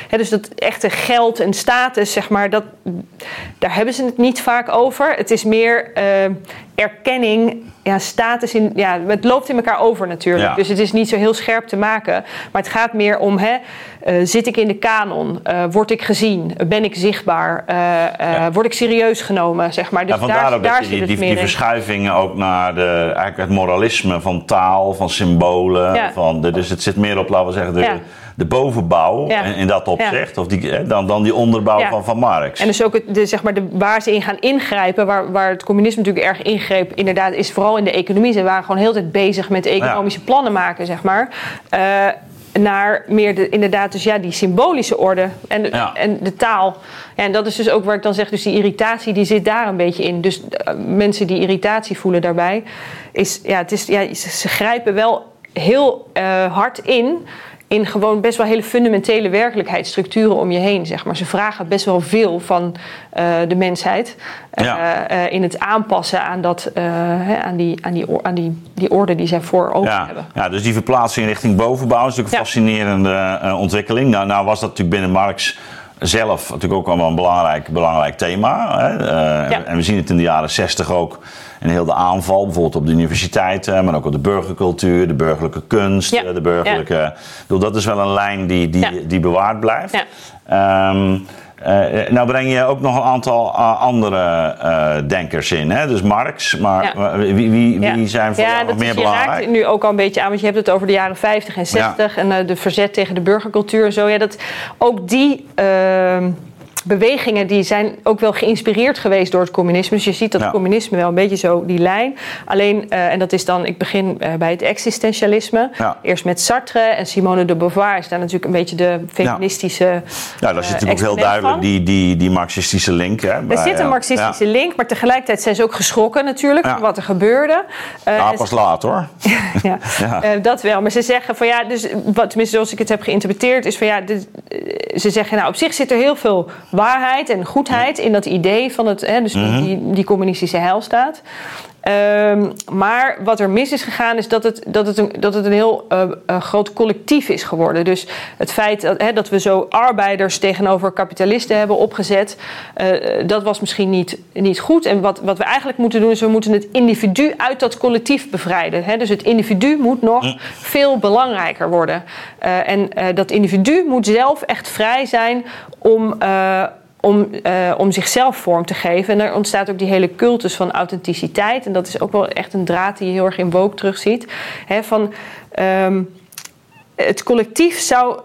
Hè, dus dat echte geld en status, zeg maar, dat, daar hebben ze het niet vaak over. Het is meer uh, erkenning, ja, status in. Ja, het loopt in elkaar over natuurlijk. Ja. Dus het is niet zo heel scherp te maken. Maar het gaat meer om: hè, uh, zit ik in de kanon? Uh, word ik gezien? Ben ik zichtbaar? Ja. Word ik serieus genomen? Zeg maar. Dus ja, daar, daar, daar zit die, die, ook naar de, eigenlijk het moralisme van taal, van symbolen. Van de, dus het zit meer op, laten we zeggen, de, de bovenbouw in, in, dat opzicht. Of die, dan, dan die onderbouw van, van Marx. En dus ook het, de, zeg maar de, waar ze in gaan ingrijpen, waar, waar het communisme natuurlijk erg ingreep, inderdaad, is vooral in de economie. Ze waren gewoon heel de tijd bezig met economische plannen maken, zeg maar. Uh, naar meer de, inderdaad dus ja, die symbolische orde en de, en de taal. Ja, en dat is dus ook waar ik dan zeg, dus die irritatie die zit daar een beetje in. Dus uh, mensen die irritatie voelen daarbij, is, ja, het is, ja, ze, ze grijpen wel heel uh, hard in in gewoon best wel hele fundamentele werkelijkheidsstructuren om je heen. Zeg maar. Ze vragen best wel veel van uh, de mensheid. Ja. uh, in het aanpassen aan, dat, aan, die, aan, die, aan die, die orde die zij voor ogen ja. hebben. Ja, dus die verplaatsing richting bovenbouw is natuurlijk een fascinerende ontwikkeling. Nou, nou was dat natuurlijk binnen Marx zelf natuurlijk ook allemaal een belangrijk, belangrijk thema. Hè? Ja. En we zien het in de jaren 60 ook en heel de aanval, bijvoorbeeld op de universiteiten, maar ook op de burgercultuur, de burgerlijke kunst, ja. de burgerlijke. Ja. Bedoel, dat is wel een lijn die, die, die bewaard blijft. Um, uh, nou breng je ook nog een aantal uh, andere uh, denkers in, hè? dus Marx, maar wie, wie, wie zijn voor jou nog meer belangrijk? Ja, raakt nu ook al een beetje aan, want je hebt het over de jaren 50 en 60 en de verzet tegen de burgercultuur en zo. Ja, dat, ook die ehm, bewegingen die zijn ook wel geïnspireerd geweest door het communisme. Dus je ziet dat Ja. het communisme wel een beetje zo die lijn. Alleen, eh, en dat is dan, ik begin eh, bij het existentialisme. Ja. Eerst met Sartre en Simone de Beauvoir is daar natuurlijk een beetje de feministische. Ja, daar zit eh, natuurlijk ook heel duidelijk van. die, die, die marxistische link. Hè, Er zit een marxistische ja. link, maar tegelijkertijd zijn ze ook geschrokken natuurlijk Ja. van wat er gebeurde. Ja, en pas laat hoor. ja, Ja. dat wel. Maar ze zeggen van ja, dus wat, tenminste zoals ik het heb geïnterpreteerd, is van ja, dit, ze zeggen nou op zich zit er heel veel waarheid en goedheid in dat idee van het, hè, dus die- Mhm. die, die communistische heilstaat. Ehm, maar wat er mis is gegaan is dat het, dat het, een, dat het een heel eh, eh, groot collectief is geworden. Dus het feit dat, hè, dat we zo arbeiders tegenover kapitalisten hebben opgezet, eh, dat was misschien niet, niet goed. En wat, wat we eigenlijk moeten doen is we moeten het individu uit dat collectief bevrijden. Hè? Dus het individu moet nog veel belangrijker worden. En dat individu moet zelf echt vrij zijn om. Om, eh, om zichzelf vorm te geven. En er ontstaat ook die hele cultus van authenticiteit. En dat is ook wel echt een draad die je heel erg in Woke terugziet. Hè, van, ehm, het collectief zou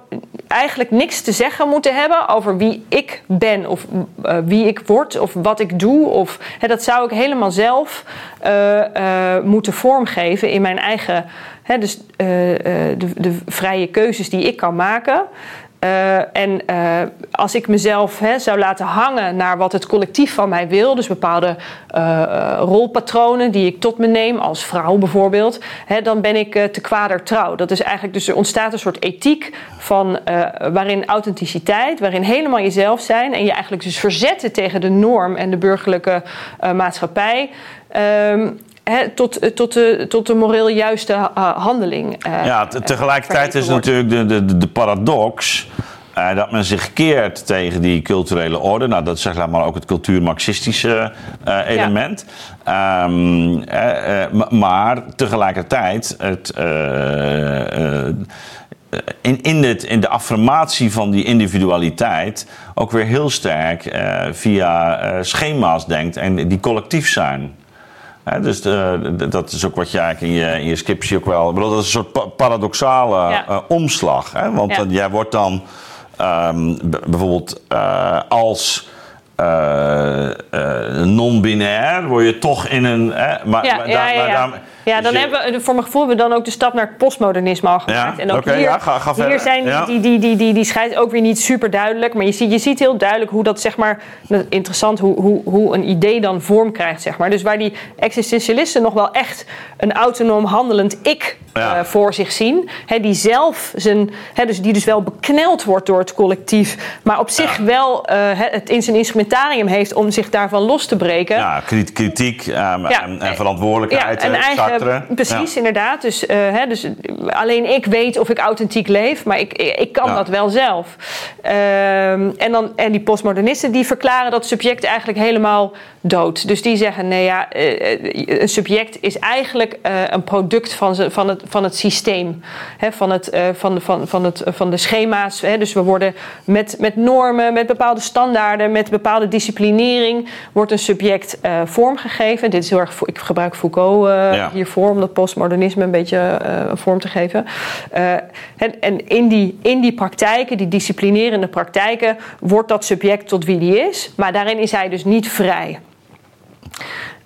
eigenlijk niks te zeggen moeten hebben over wie ik ben of eh, wie ik word of wat ik doe. Of, hè, dat zou ik helemaal zelf eh, moeten vormgeven in mijn eigen, dus de, de vrije keuzes die ik kan maken. Eh, en eh, als ik mezelf hè, zou laten hangen naar wat het collectief van mij wil, dus bepaalde eh, rolpatronen die ik tot me neem, als vrouw bijvoorbeeld, hè, dan ben ik te kwader trouw. Dat is eigenlijk, dus er ontstaat een soort ethiek van waarin authenticiteit, waarin helemaal jezelf zijn en je eigenlijk dus verzetten tegen de norm en de burgerlijke maatschappij. ehm, hè, tot, tot, de, tot de moreel juiste eh, handeling. eh, Ja, te- tegelijkertijd is wordt. natuurlijk de, de, de paradox eh, dat men zich keert tegen die culturele orde. Nou, dat is zeg maar ook het cultuur-marxistische eh, element. Ehm, eh, eh, ma- maar tegelijkertijd het. eh, eh, in, in, het, in de affirmatie van die individualiteit ook weer heel sterk eh, via eh, schema's denkt en die collectief zijn. Dus de- de- dat is ook wat je eigenlijk in je, in je scriptie ook wel. Ik bedoel, dat is een soort pa- paradoxale Ja. eh, omslag. Hè? Want Ja. jij wordt dan ehm, bijvoorbeeld eh, als. Eh, eh, non-binair word je toch in een. Hè, maar, Ja, maar ja, daar- ja, maar ja. daar- Ja, dus dan je- hebben we, voor mijn gevoel hebben we dan ook de stap naar het postmodernisme al gemaakt. Ja, en ook hier, ja, ga- ga hier zijn Ja. die, die, die, die, die scheids ook weer niet super duidelijk. Maar je ziet, je ziet heel duidelijk hoe dat, zeg maar, interessant hoe, hoe, hoe een idee dan vorm krijgt, zeg maar. Dus waar die existentialisten nog wel echt een autonoom handelend ik Ja. eh, voor zich zien. Die zelf zijn, dus die dus wel bekneld wordt door het collectief. Maar op zich Ja. wel eh, het in zijn instrumentarium heeft om zich daarvan los te breken. ja, kri- kritiek ehm, en, en verantwoordelijkheid. Een eh, eigen, Sartre. precies, inderdaad. Dus, dus alleen ik weet of ik authentiek leef, maar ik, ik, ik kan dat wel zelf. Ehm, en, dan, en die postmodernisten die verklaren dat subject eigenlijk helemaal dood. Dus die zeggen, nee ja, een subject is eigenlijk een product van, van, het, van het systeem. Hè, van, het, eh, van, de- van, van, het, van de schema's. Hè. Dus we worden met, met normen, met bepaalde standaarden, met bepaalde disciplinering, wordt een subject eh, vormgegeven. Dit is heel erg, ik gebruik Foucault eh, Ja. hiervoor om dat postmodernisme een beetje eh, vorm te geven. Eh, en en in, die, in die praktijken, die disciplinerende praktijken, wordt dat subject tot wie die is. Maar daarin is hij dus niet vrij.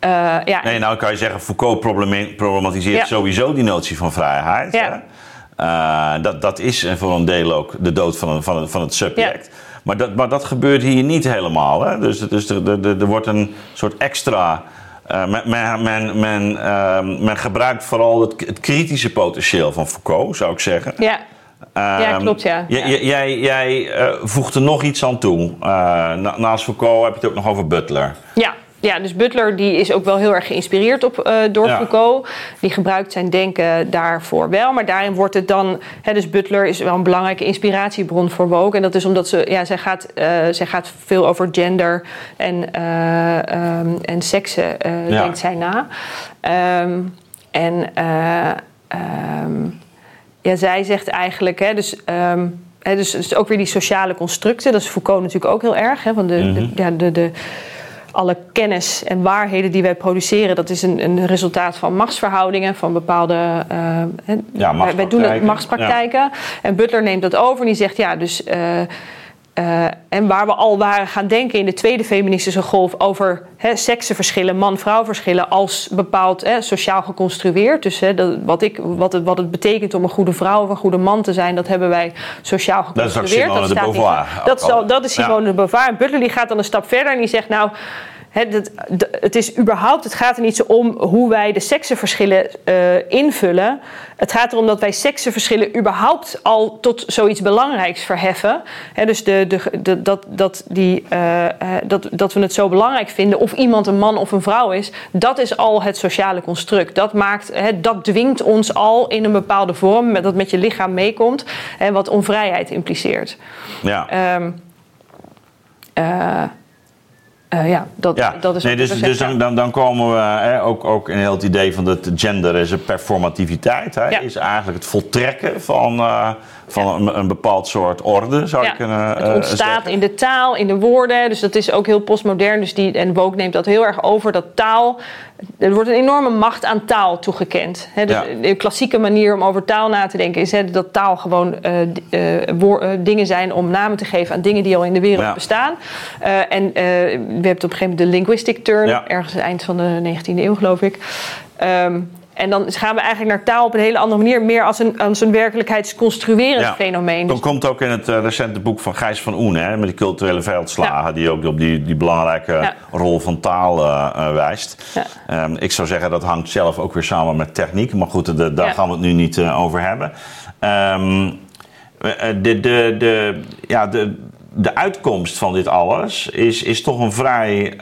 Eh, ja, Nee, nou kan je zeggen, Foucault problematiseert Ja. sowieso die notie van vrijheid. Ja. Hè? Eh, dat, dat is voor een deel ook de dood van, een, van, het, van het subject. Maar, dat, maar dat gebeurt hier niet helemaal. Hè? Dus, dus er, er, er- wordt een soort extra. eh, men, men, men, men, ehm, men gebruikt vooral het, het kritische potentieel van Foucault, zou ik zeggen. ja, Ja, Ehm, klopt, ja. Ja. Jij, jij voegt er nog iets aan toe. Na- naast Foucault heb je het ook nog over Butler. Ja, ja, dus Butler die is ook wel heel erg geïnspireerd op, eh, door Ja. Foucault. Die gebruikt zijn denken daarvoor wel. Maar daarin wordt het dan... Hè, dus Butler is wel een belangrijke inspiratiebron voor Woke. En dat is omdat ze... Ja, zij, gaat, eh, zij gaat veel over gender en, eh, ehm, en seksen, Ja. denkt zij na. Ehm, en... eh, ehm, ja, zij zegt eigenlijk, hè, dus, hè, dus, dus ook weer die sociale constructen. Dat is Foucault natuurlijk ook heel erg. Hè, want de, Mhm. de, ja, de, de, alle kennis en waarheden die wij produceren, dat is een, een resultaat van machtsverhoudingen, van bepaalde. eh, hè, wij- doen het machtspraktijken. machtspraktijken. En Butler neemt dat over en die zegt: ja, dus. eh, eh, en waar we al waren gaan denken in de tweede feministische golf over seksenverschillen, man-vrouw verschillen als bepaald hè, sociaal geconstrueerd. Dus hè, dat, wat, ik, wat, het, wat het betekent om een goede vrouw of een goede man te zijn, dat hebben wij sociaal geconstrueerd. Dat is ook Simone de Beauvoir. Dat, is, dat is Simone ja. de Beauvoir. En Butler die gaat dan een stap verder en die zegt nou het, het, is überhaupt, het gaat er niet zo om hoe wij de seksenverschillen uh, invullen. Het gaat erom dat wij seksenverschillen überhaupt al tot zoiets belangrijks verheffen. dus de, de, dat, dat, die, uh, dat, dat we het zo belangrijk vinden of iemand een man of een vrouw is, dat is al het sociale construct. Dat, maakt, dat dwingt ons al in een bepaalde vorm, dat met je lichaam meekomt, wat onvrijheid impliceert. Ja. Um, uh, ja, dat, ja. dat is nee, dus, dus dan, dan komen we hè, ook, ook in heel het idee van dat gender is een performativiteit. Hè, ja. Is eigenlijk het voltrekken van, uh, van ja. een, een, bepaald soort orde, zou je kunnen Het ontstaat zeggen. in de taal, in de woorden. Dus dat is ook heel postmodern. Dus die, en Woke neemt dat heel erg over, dat taal... Er wordt een enorme macht aan taal toegekend. Dus De klassieke manier om over taal na te denken... is dat taal gewoon uh, dingen zijn om namen te geven... aan dingen die al in de wereld bestaan. en we hebben op een gegeven moment de linguistic turn... ergens eind van de 19e eeuw, geloof ik... Um, en dan gaan we eigenlijk naar taal op een hele andere manier. Meer als een, als een werkelijkheidsconstruerend ja. fenomeen. Dan komt ook in het uh, recente boek van Gijs van Oen... Hè, met die culturele veldslagen... Ja. die ook op die, die belangrijke ja. rol van taal uh, uh, wijst. Um, ik zou zeggen, dat hangt zelf ook weer samen met techniek. Maar goed, de, daar gaan we het nu niet over hebben. Um, de, de, de, ja, de, de uitkomst van dit alles is, is toch een vrij, uh,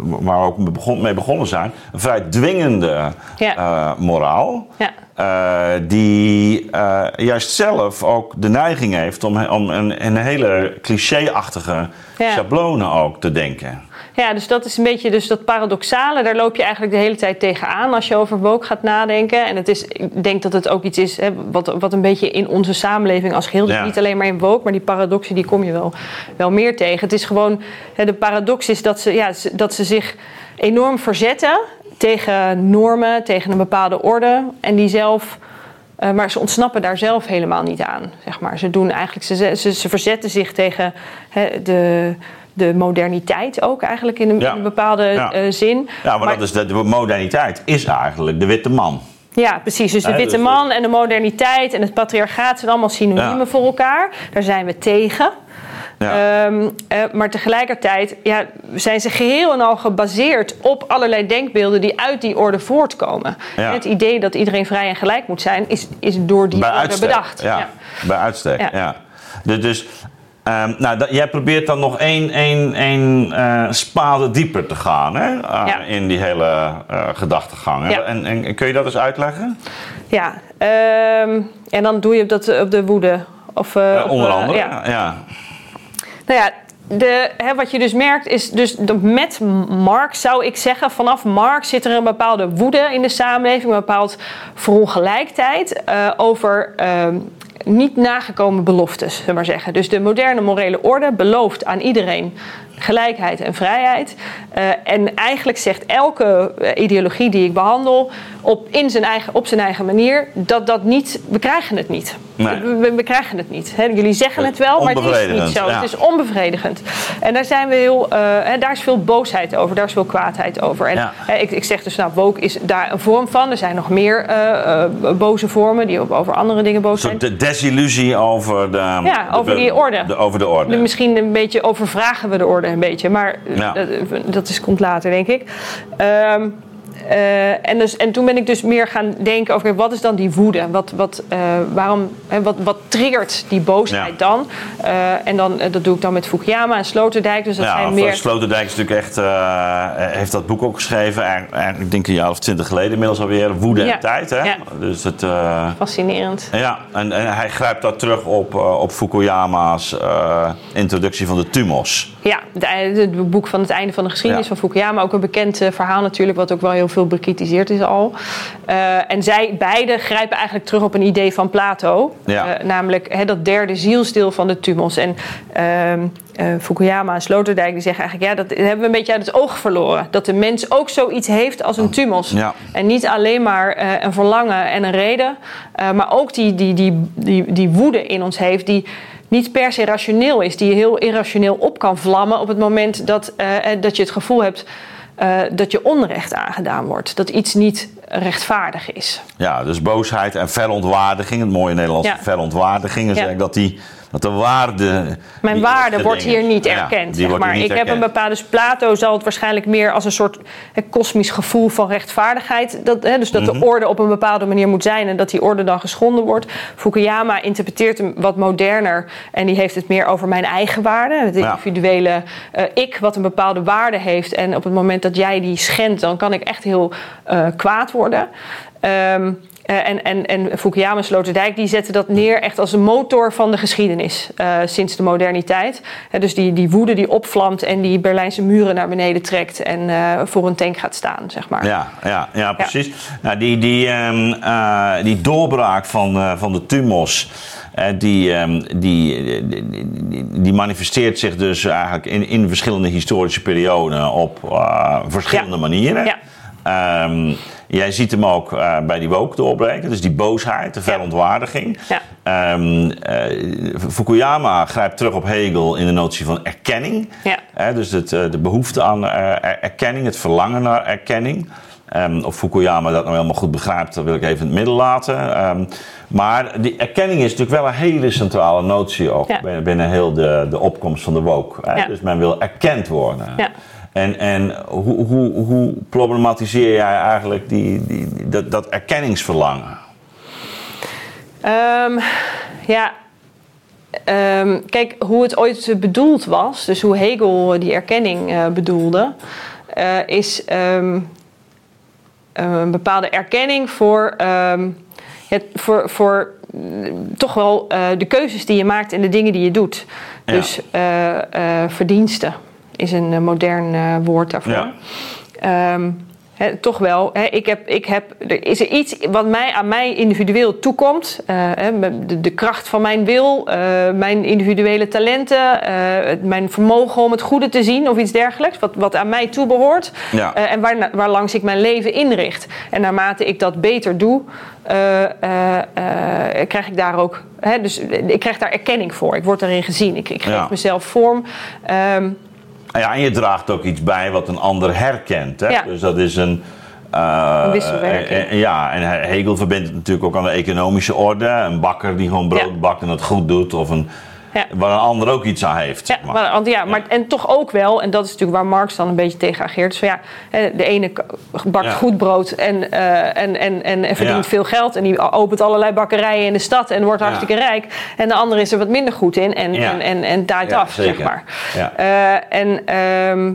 waar we ook begon, mee begonnen zijn, een vrij dwingende ja. uh, moraal. Ja. Uh, die juist zelf ook de neiging heeft om, om een, een hele cliché-achtige ja. schablonen ook te denken. Ja, dus dat is een beetje dus dat paradoxale. Daar loop je eigenlijk de hele tijd tegenaan als je over woke gaat nadenken. En het is, ik denk dat het ook iets is hè, wat, wat een beetje in onze samenleving als geheel... Dus ja. niet alleen maar in woke, maar die paradoxen die kom je wel, wel meer tegen. Het is gewoon, hè, de paradox is dat ze, ja, dat ze zich enorm verzetten tegen normen, tegen een bepaalde orde. En die zelf... Uh, maar ze ontsnappen daar zelf helemaal niet aan. Zeg maar. Ze, doen eigenlijk, ze, ze, ze verzetten zich tegen hè, de, de moderniteit ook eigenlijk in een, ja. in een bepaalde ja. uh, zin. Ja, maar, maar dat is de, de, moderniteit is eigenlijk de witte man. Ja, precies. Dus de witte man en de moderniteit en het patriarchaat zijn allemaal synoniemen ja. voor elkaar. Daar zijn we tegen. Ja. Um, uh, maar tegelijkertijd ja, zijn ze geheel en al gebaseerd op allerlei denkbeelden die uit die orde voortkomen. Ja. Het idee dat iedereen vrij en gelijk moet zijn, is, is door die Bij orde uitstek, bedacht. Ja. Bij uitstek, ja. Dus, dus um, nou, dat, jij probeert dan nog één, één, één uh, spade dieper te gaan hè? Uh, in die hele uh, gedachtegang. Ja. En, en, kun je dat eens uitleggen? Ja, um, en dan doe je dat op de woede. Of, onder andere, ja. ja. Nou ja, de, hè, wat je dus merkt is dus met Marx zou ik zeggen, vanaf Marx zit er een bepaalde woede in de samenleving, een bepaald verongelijkheid uh, over uh, niet nagekomen beloftes, zullen we maar zeggen. Dus de moderne morele orde belooft aan iedereen gelijkheid en vrijheid. Uh, en eigenlijk zegt elke ideologie die ik behandel op, in zijn eigen, op zijn eigen manier dat dat niet, we krijgen het niet. Nee. We, we, krijgen het niet. He, jullie zeggen het wel, maar het is niet zo. Ja. Het is onbevredigend. En daar zijn we heel, uh, he, daar is veel boosheid over, daar is veel kwaadheid over. En ja. he, ik, ik, zeg dus, nou, woke is daar een vorm van. Er zijn nog meer uh, boze vormen die over andere dingen boos zijn. De desillusie over de, ja, de, over die orde. De, over de orde. De, misschien een beetje overvragen we de orde een beetje, maar ja. dat, dat is, komt later, denk ik. Um, uh, en, dus, en toen ben ik dus meer gaan denken over wat is dan die woede? Wat, wat, uh, waarom, hè, wat, wat triggert die boosheid Ja. dan? Uh, en dan, dat doe ik dan met Fukuyama en Sloterdijk. Dus dat ja, zijn meer... Sloterdijk is natuurlijk echt, heeft dat boek ook geschreven, eigenlijk, ik denk een jaar of twintig geleden inmiddels alweer, Woede Ja. en Tijd. Hè? Dus het, Fascinerend. ja, en, en hij grijpt dat terug op, op Fukuyama's introductie van de Tumos. Ja, het, boek van het einde van de geschiedenis Ja. van Fukuyama. Ook een bekend uh, verhaal natuurlijk, wat ook wel heel veel bekritiseerd is al. Uh, en zij beide grijpen eigenlijk terug op een idee van Plato. Ja. Uh, namelijk hè, dat derde zielsdeel van de Tumos. En uh, Fukuyama en Sloterdijk die zeggen eigenlijk... ja, dat hebben we een beetje uit het oog verloren. Dat de mens ook zoiets heeft als een Tumos. Ja. En niet alleen maar een verlangen en een reden... maar ook die, die, die, die, die woede in ons heeft... die niet per se rationeel is, die je heel irrationeel op kan vlammen op het moment dat, eh, dat je het gevoel hebt eh, dat je onrecht aangedaan wordt. Dat iets niet rechtvaardig is. Ja, dus boosheid en verontwaardiging, het mooie Nederlandse Ja. verontwaardiging, is Ja. dat die dat de waarde. Mijn waarde wordt hier niet erkend. zeg maar. niet ik heb een bepaalde. Dus Plato zal het waarschijnlijk meer als een soort kosmisch gevoel van rechtvaardigheid. Dat, hè, dus dat Mhm. de orde op een bepaalde manier moet zijn en dat die orde dan geschonden wordt. Fukuyama interpreteert hem wat moderner en die heeft het meer over mijn eigen waarde. Het Ja. individuele eh, ik, wat een bepaalde waarde heeft. En op het moment dat jij die schendt, dan kan ik echt heel eh, kwaad worden. Ehm, eh, en, en, en Fukuyama en Sloterdijk die zetten dat neer echt als een motor van de geschiedenis eh, sinds de moderniteit. Dus die, die woede die opvlamt en die Berlijnse muren naar beneden trekt en eh, voor een tank gaat staan, zeg maar. Ja, ja, ja precies. Nou, die, die, ehm, eh, die doorbraak van, van de tumos. eh, die, ehm, die, die, die, die manifesteert zich dus eigenlijk in, in verschillende historische perioden op verschillende Ja. manieren. Ja. Ehm, jij ziet hem ook eh, bij die woke doorbreken, dus die boosheid, de verontwaardiging. Ja. Ehm, eh, Fukuyama grijpt terug op Hegel in de notie van erkenning. Ja. Dus het, eh, de behoefte aan erkenning, het verlangen naar erkenning. Ehm, of Fukuyama dat nou helemaal goed begrijpt, dat wil ik even in het midden laten. Maar die erkenning is natuurlijk wel een hele centrale notie ook Ja. binnen, binnen heel de, de opkomst van de woke. Dus men wil erkend worden. Ja. En, en hoe, hoe, hoe problematiseer jij eigenlijk die, die, die- dat, dat erkenningsverlangen? Ehm, ja, ehm, kijk, hoe het ooit bedoeld was, dus hoe Hegel die erkenning eh, bedoelde, eh, is ehm, een bepaalde erkenning voor, het, voor, voor mm, toch wel eh, de keuzes die je maakt en de dingen die je doet. Ja. Dus eh, eh, verdiensten is een eh, modern eh, woord daarvoor. Ja. Ehm, toch wel. Ik heb, ik heb, er is er iets wat mij, aan mij individueel toekomt. eh, de, de kracht van mijn wil, mijn individuele talenten, mijn vermogen om het goede te zien of iets dergelijks. Wat, wat aan mij toebehoort. Ja. En waar, waarlangs ik mijn leven inricht. En naarmate ik dat beter doe, krijg ik daar ook. Hè, dus ik krijg daar erkenning voor. Ik word daarin gezien. Ik, ik geef Ja. mezelf vorm. Ehm, Ja, en je draagt ook iets bij wat een ander herkent. Hè? Ja. Dus dat is een. Een wisselwerking. eh, eh, ja, en Hegel verbindt het natuurlijk ook aan de economische orde. Een bakker die gewoon brood Ja. bakt en het goed doet. Of een, Ja. waar een ander ook iets aan heeft. Ja, maar. maar, want ja, maar, en toch ook wel, en dat is natuurlijk waar Marx dan een beetje tegen ageert. Dus van ja, de ene bakt Ja. goed brood en, eh, en, en, en, en verdient veel geld. En die opent allerlei bakkerijen in de stad en wordt hartstikke rijk. En de andere is er wat minder goed in en, en, en, en daait af, zeg maar. Ja. Eh, en ehm,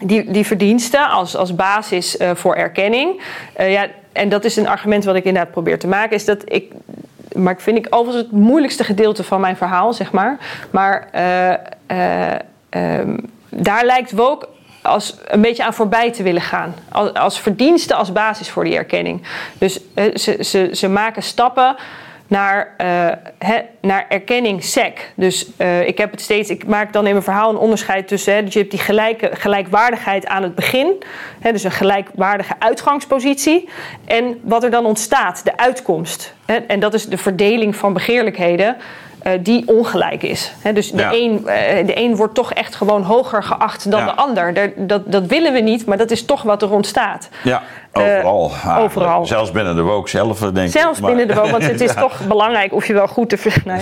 die, die verdiensten als, als basis eh, voor erkenning. ja, en dat is een argument wat ik inderdaad probeer te maken. Is dat ik, maar ik vind ik overigens het moeilijkste gedeelte van mijn verhaal, zeg maar. Maar eh, eh, ehm, daar lijkt woke als een beetje aan voorbij te willen gaan. Als, als verdienste als basis voor die erkenning. Dus eh, ze, ze, ze maken stappen naar, hè, naar erkenning sec. Dus eh, ik heb het steeds, ik maak dan in mijn verhaal een onderscheid tussen, hè, dus je hebt die gelijke, gelijkwaardigheid aan het begin, hè, dus een gelijkwaardige uitgangspositie, en wat er dan ontstaat, de uitkomst. En dat is de verdeling van begeerlijkheden. Eh, die ongelijk is. Dus de, Ja. een, eh, de een wordt toch echt gewoon hoger geacht dan Ja. de ander. Daar- dat, dat willen we niet, maar dat is toch wat er ontstaat. Ja, Eh, overal. eigenlijk. overal. Zelfs binnen de woke zelf, denk ik. Zelfs Maar- binnen de woon, want het is toch belangrijk of je wel goed de, nou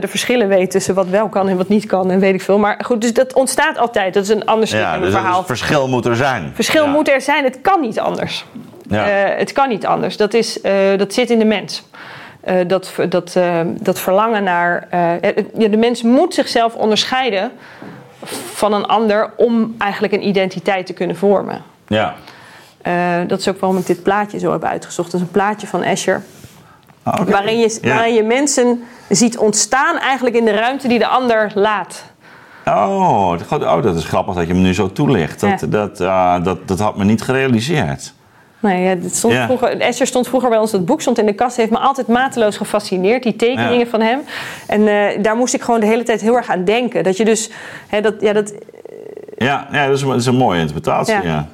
de verschillen weet tussen wat wel kan en wat niet kan en weet ik veel. Maar goed, dus dat ontstaat altijd. Dat is een ander stuk Ja, dus mijn het verhaal. verschil moet er zijn. Verschil moet er zijn, het kan niet anders. Ja. Eh, het kan niet anders. Dat, is, dat zit in de mens. Eh, dat, dat, eh, dat verlangen naar. eh, de mens moet zichzelf onderscheiden van een ander om eigenlijk een identiteit te kunnen vormen. Ja. Dat is ook waarom ik dit plaatje zo heb uitgezocht. Dat is een plaatje van Escher. Ah. Waarin je, waarin je mensen ziet ontstaan eigenlijk in de ruimte die de ander laat. Oh, dat- oh, dat is grappig dat je me nu zo toelicht. Dat, Ja. dat, ah, dat, dat had me niet gerealiseerd. Nee, ja, dit stond Ja. vroeger, Escher stond vroeger bij ons, dat boek stond in de kast. heeft me altijd mateloos gefascineerd, die tekeningen Ja. van hem. En eh, daar moest ik gewoon de hele tijd heel erg aan denken. Dat je dus, hè, dat, ja, dat, Ja, ja dat, is, een- dat is een mooie interpretatie. Ja.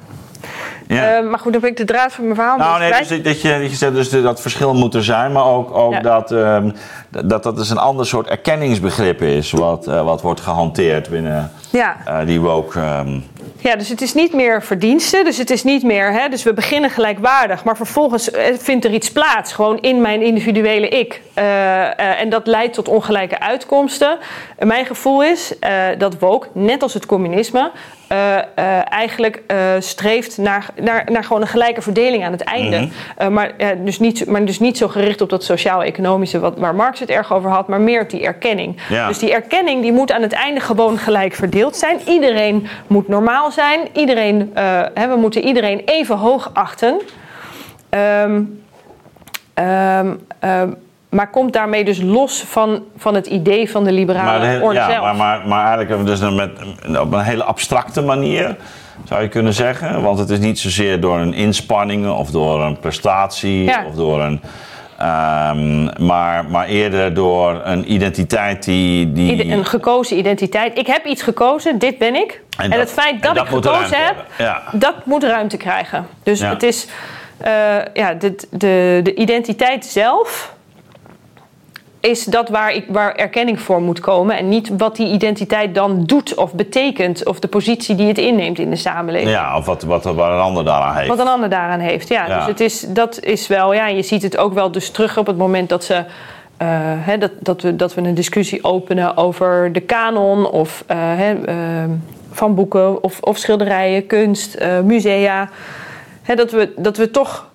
Ja. Eh, maar goed, dan ben ik de draad van mijn verhaal. Nou, nee, dus dat je, dat je zegt dus dat verschil moet er zijn, maar ook, ook Ja. dat, ehm, dat dat dus een ander soort erkenningsbegrip is wat, eh, wat wordt gehanteerd binnen ja. die woke. ehm, Ja, dus het is niet meer verdiensten. Dus het is niet meer, hè, dus we beginnen gelijkwaardig. Maar vervolgens eh, vindt er iets plaats, gewoon in mijn individuele ik. Eh, eh, en dat leidt tot ongelijke uitkomsten. En mijn gevoel is dat woke, net als het communisme, eigenlijk streeft naar, naar, naar gewoon een gelijke verdeling aan het einde. Mhm. Maar, dus niet, maar dus niet zo gericht op dat sociaal-economische, wat, waar Marx het erg over had, maar meer op die erkenning. Ja. Dus die erkenning die moet aan het einde gewoon gelijk verdeeld zijn. Iedereen moet normaal zijn. Iedereen, eh, hè, we moeten iedereen even hoog achten. Ehm, ehm, ehm, maar komt daarmee dus los van, van het idee van de liberale maar, de- orde ja, zelf. maar, maar, maar eigenlijk hebben we dus dan met, op een hele abstracte manier, zou je kunnen zeggen. Want het is niet zozeer door een inspanning of door een prestatie Ja. of door een. Ehm, maar, maar eerder door een identiteit die. die Ieder- een gekozen identiteit. Ik heb iets gekozen, dit ben ik. En, dat- het feit dat, dat ik gekozen heb. Ja. dat moet ruimte krijgen. Dus Ja. het is eh, ja, de, de, de identiteit zelf is dat waar, ik, waar erkenning voor moet komen. En niet wat die identiteit dan doet of betekent. Of de positie die het inneemt in de samenleving. ja, of wat, wat, wat een ander daaraan heeft. Wat een ander daaraan heeft. Ja, Ja. Dus het is, dat is wel, ja, je ziet het ook wel dus terug op het moment dat ze. eh, hè, dat, dat, we, dat we een discussie openen over de kanon of eh, hè, eh, van boeken of, of schilderijen, kunst, eh, musea. Hè, dat, we, dat we toch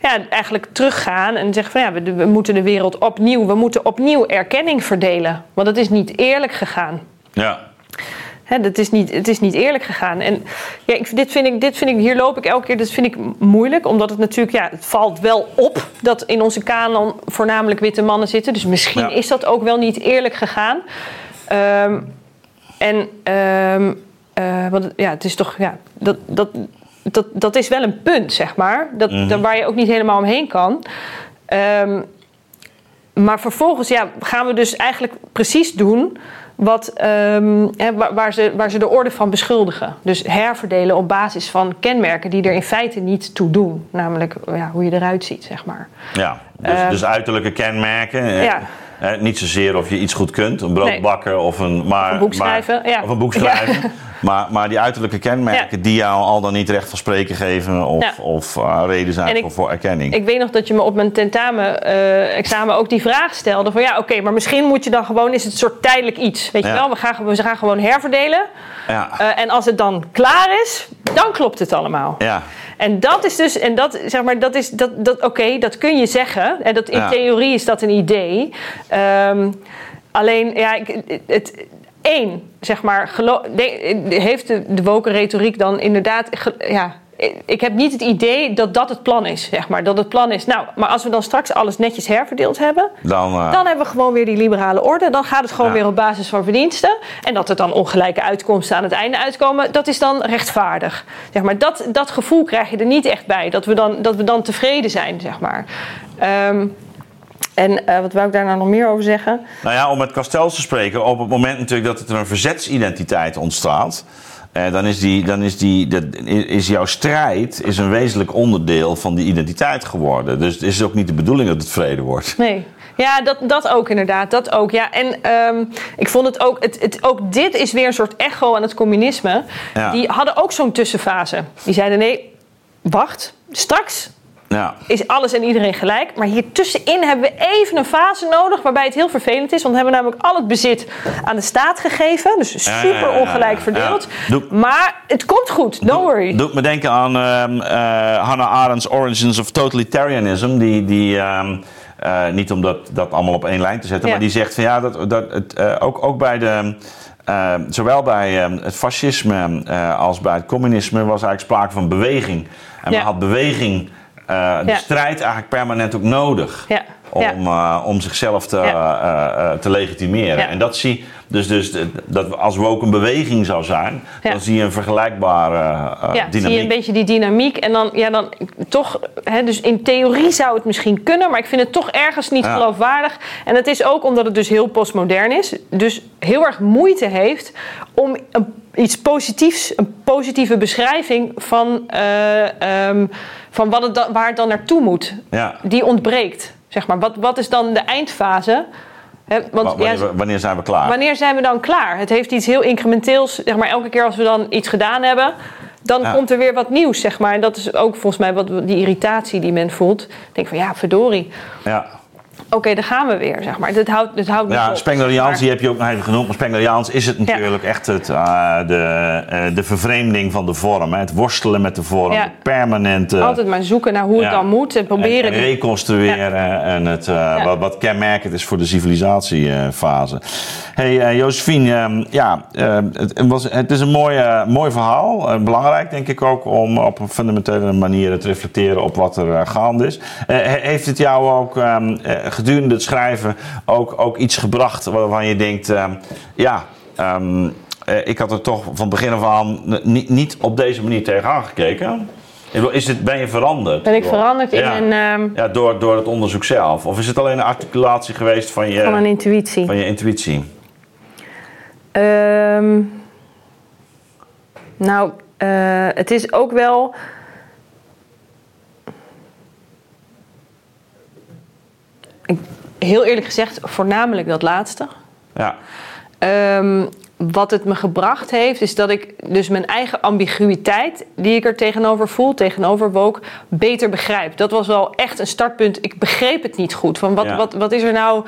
ja, eigenlijk teruggaan en zeggen van ja, we, we moeten de wereld opnieuw, we moeten opnieuw erkenning verdelen. Want het is niet eerlijk gegaan. Ja. Hè, dat is niet, het is niet eerlijk gegaan. En ja, ik, dit, vind ik, dit vind ik, hier loop ik elke keer, dat vind ik moeilijk. Omdat het natuurlijk, ja, het valt wel op dat in onze kanon voornamelijk witte mannen zitten. Dus misschien Ja. is dat ook wel niet eerlijk gegaan. Ehm, en, ehm, eh, want ja, het is toch, ja, dat, dat, dat, dat is wel een punt, zeg maar. Dat, Mhm. waar je ook niet helemaal omheen kan. Ehm, maar vervolgens ja, gaan we dus eigenlijk precies doen wat, ehm, waar, ze, waar ze de orde van beschuldigen. Dus herverdelen op basis van kenmerken die er in feite niet toe doen. Namelijk ja, hoe je eruit ziet, zeg maar. Ja, dus, Eh, dus uiterlijke kenmerken. eh, Ja. Eh, niet zozeer of je iets goed kunt, een brood Nee. bakken of een, maar, een boek schrijven, maar- ja. Of een boek Ja. schrijven. Maar, maar die uiterlijke kenmerken Ja. die jou al dan niet recht van spreken geven of, of eh, reden zijn ik- voor, voor erkenning. Ik weet nog dat je me op mijn tentamen, eh, examen ook die vraag stelde: van ja, oké, maar misschien moet je dan gewoon, is het een soort tijdelijk iets. Weet je wel, we gaan, we gaan gewoon herverdelen. ja. Eh, en als het dan klaar is, dan klopt het allemaal. ja. En dat is dus, en dat zeg maar, dat is, dat, dat, oké, dat kun je zeggen. En dat, in Ja. theorie is dat een idee. Ehm, alleen, ja, ik, het, één, zeg maar, heeft de, de woke retoriek dan inderdaad, ja. Ik heb niet het idee dat dat het plan is, zeg maar. Dat het plan is, nou, maar als we dan straks alles netjes herverdeeld hebben... Dan, eh, Dan hebben we gewoon weer die liberale orde. Dan gaat het gewoon Ja. weer op basis van verdiensten. En dat er dan ongelijke uitkomsten aan het einde uitkomen, dat is dan rechtvaardig. Zeg maar, dat, dat gevoel krijg je er niet echt bij. Dat we dan, dat we dan tevreden zijn, zeg maar. Ehm, en eh, wat wou ik daar nou nog meer over zeggen? Nou ja, om met Kastels te spreken, op het moment natuurlijk dat er een verzetsidentiteit ontstaat, eh, dan, is, die, dan is, die, dat, is jouw strijd is een wezenlijk onderdeel van die identiteit geworden. Dus het is ook niet de bedoeling dat het vrede wordt. Nee. Ja, dat, dat ook inderdaad. Dat ook, ja. En ehm, ik vond het ook... Het, het, ook dit is weer een soort echo aan het communisme. Ja. Die hadden ook zo'n tussenfase. Die zeiden, nee, wacht. Straks Ja. is alles en iedereen gelijk. Maar hier tussenin hebben we even een fase nodig waarbij het heel vervelend is. Want we hebben namelijk al het bezit aan de staat gegeven. Dus super ongelijk verdeeld. Doe- Maar het komt goed, don't worry. Doet me denken aan ehm, eh, Hannah Arendt's Origins of Totalitarianism. Die, die, ehm, eh, niet om dat, dat allemaal op één lijn te zetten, Ja. maar die zegt van ja, dat, dat het, eh, ook, ook bij de. eh, zowel bij het fascisme als bij het communisme was eigenlijk sprake van beweging. En Ja. men had beweging, de Ja. strijd eigenlijk permanent ook nodig. Ja. Om, eh, om zichzelf te, eh, eh, te legitimeren. En dat zie dus, dus dat als we ook een beweging zou zijn, dan zie je een vergelijkbare eh, Ja, dynamiek. zie je een beetje die dynamiek. En dan, ja, dan toch, hè, dus in theorie zou het misschien kunnen, maar ik vind het toch ergens niet geloofwaardig. En het is ook omdat het dus heel postmodern is, dus heel erg moeite heeft om een- iets positiefs, een positieve beschrijving van, eh, ehm, van wat het dan, waar het dan naartoe moet. Ja. Die ontbreekt. Zeg maar. wat, wat is dan de eindfase? Want, Wa- Wanneer, ja, wanneer zijn we klaar? wanneer zijn we dan klaar? Het heeft iets heel incrementeels. Zeg maar, elke keer als we dan iets gedaan hebben, dan Ja. komt er weer wat nieuws. Zeg maar. En dat is ook volgens mij wat, die irritatie die men voelt. Ik denk van ja, verdorie. Ja. Oké, daar gaan we weer. Zeg maar. Dit houdt, dit houdt Ja. Spengleriaans, Maar- die heb je ook nog even genoemd. Maar Spengleriaans is het natuurlijk echt het, eh, de, eh, de vervreemding van de vorm. Hè? Het worstelen met de vorm. Ja. Het permanente... Altijd maar zoeken naar hoe het dan moet en proberen. En, reconstrueren en het, eh, wat, wat kenmerkend is voor de civilisatiefase. hey, Josephine, ehm, ja, eh, het, was, het is een mooi, mooi verhaal. Belangrijk denk ik ook om op een fundamentele manier te reflecteren op wat er gaande is. He- heeft het jou ook ehm, eh, gedurende het schrijven ook, ook iets gebracht waarvan je denkt, ehm, ja... ehm, eh, ik had er toch van begin af aan niet, niet op deze manier tegenaan gekeken. Is het, ben je veranderd? Ben ik veranderd in Ja. een, ehm, Ja, door, door het onderzoek zelf? Of is het alleen een articulatie geweest van je, van een intuïtie. van je intuïtie? Nou, eh, het is ook wel. Heel eerlijk gezegd, voornamelijk dat laatste. Ja, Ehm, wat het me gebracht heeft, is dat ik dus mijn eigen ambiguïteit, die ik er tegenover voel, tegenover woke, beter begrijp. Dat was wel echt een startpunt. Ik begreep het niet goed. Van wat, Ja. wat, wat is er nou?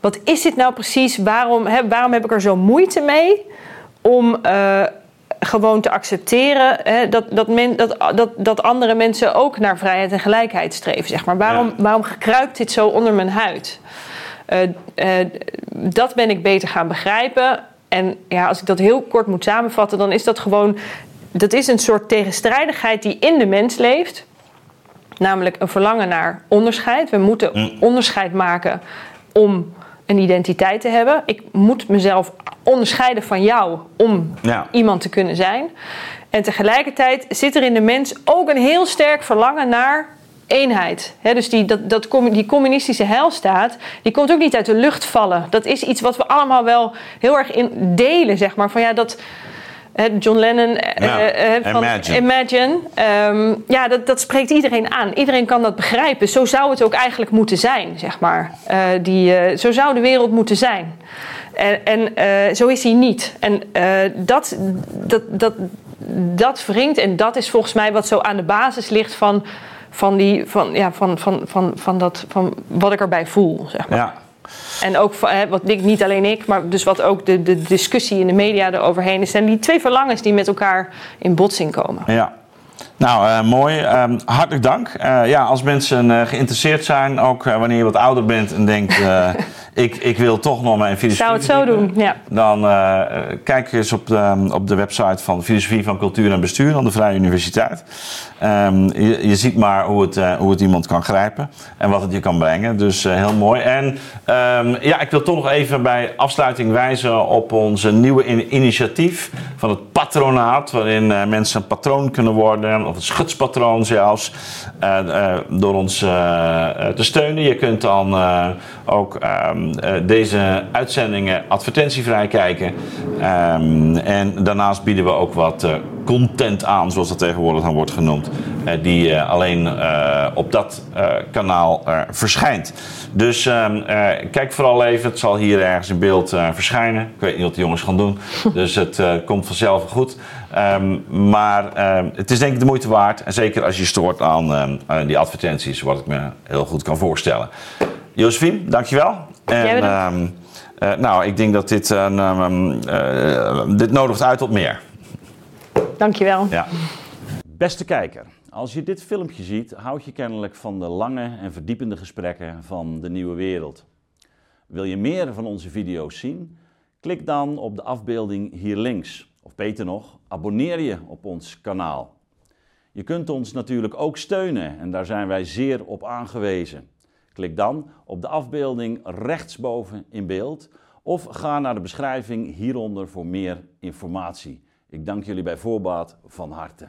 Wat is dit nou precies? Waarom, hè, waarom heb ik er zo moeite mee om eh, gewoon te accepteren hè, dat, dat, men, dat, dat, dat andere mensen ook naar vrijheid en gelijkheid streven? Zeg maar. waarom, Ja. waarom kruipt dit zo onder mijn huid? Eh, eh, dat ben ik beter gaan begrijpen. En ja, als ik dat heel kort moet samenvatten, dan is dat gewoon. Dat is een soort tegenstrijdigheid die in de mens leeft. Namelijk een verlangen naar onderscheid. We moeten Mm. onderscheid maken om een identiteit te hebben. Ik moet mezelf onderscheiden van jou om Ja. iemand te kunnen zijn. En tegelijkertijd zit er in de mens ook een heel sterk verlangen naar eenheid. Dus die, dat, dat, die communistische heilstaat, die komt ook niet uit de lucht vallen. Dat is iets wat we allemaal wel heel erg in delen, zeg maar. Van ja, dat... John Lennon eh, Ja, eh, van Imagine. Imagine. ehm, ja, dat, dat spreekt iedereen aan. Iedereen kan dat begrijpen. Zo zou het ook eigenlijk moeten zijn, zeg maar. Eh, die, eh, zo zou de wereld moeten zijn. En, en eh, zo is hij niet. En eh, dat, dat, dat, dat wringt en dat is volgens mij wat zo aan de basis ligt van, van, die, van, ja, van, van, van, van, dat, van wat ik erbij voel. Zeg maar. ja. En ook wat ik, niet alleen ik, maar dus wat ook de, de discussie in de media eroverheen is. zijn die twee verlangens die met elkaar in botsing komen. ja. Nou, eh, mooi. Ehm, hartelijk dank. Eh, ja, als mensen eh, geïnteresseerd zijn, ook wanneer je wat ouder bent en denkt... ik, ik wil toch nog mijn filosofie zou het zo doen, ja. Dan eh, kijk eens op de, op de website van Filosofie van Cultuur en Bestuur aan de Vrije Universiteit. Ehm, je, je ziet maar hoe het, eh, hoe het iemand kan grijpen en wat het je kan brengen. Dus eh, heel mooi. En ehm, ja, ik wil toch nog even bij afsluiting wijzen op onze nieuwe in- initiatief van het patronaat. Waarin eh, mensen een patroon kunnen worden, of een schutspatroon zelfs, eh, eh, door ons te steunen. Je kunt dan ook ehm, eh, deze uitzendingen advertentievrij kijken. Ehm, en daarnaast bieden we ook wat content aan, zoals dat tegenwoordig dan wordt genoemd, eh, die eh, alleen eh, op dat kanaal verschijnt. Dus ehm, eh, kijk vooral even, het zal hier ergens in beeld verschijnen. Ik weet niet wat de jongens gaan doen, dus het komt vanzelf goed. Ehm, maar ehm, het is denk ik de moeite waard, en zeker als je stoort aan die advertenties, wat ik me heel goed kan voorstellen. Josephine, dankjewel. En, eh, nou, ik denk dat dit, eh, dit nodigt uit tot meer. Dankjewel. Ja. Beste kijker, als je dit filmpje ziet, houd je kennelijk van de lange en verdiepende gesprekken van de nieuwe wereld. Wil je meer van onze video's zien? Klik dan op de afbeelding hier links. Of beter nog, abonneer je op ons kanaal. Je kunt ons natuurlijk ook steunen en daar zijn wij zeer op aangewezen. Klik dan op de afbeelding rechtsboven in beeld of ga naar de beschrijving hieronder voor meer informatie. Ik dank jullie bij voorbaat van harte.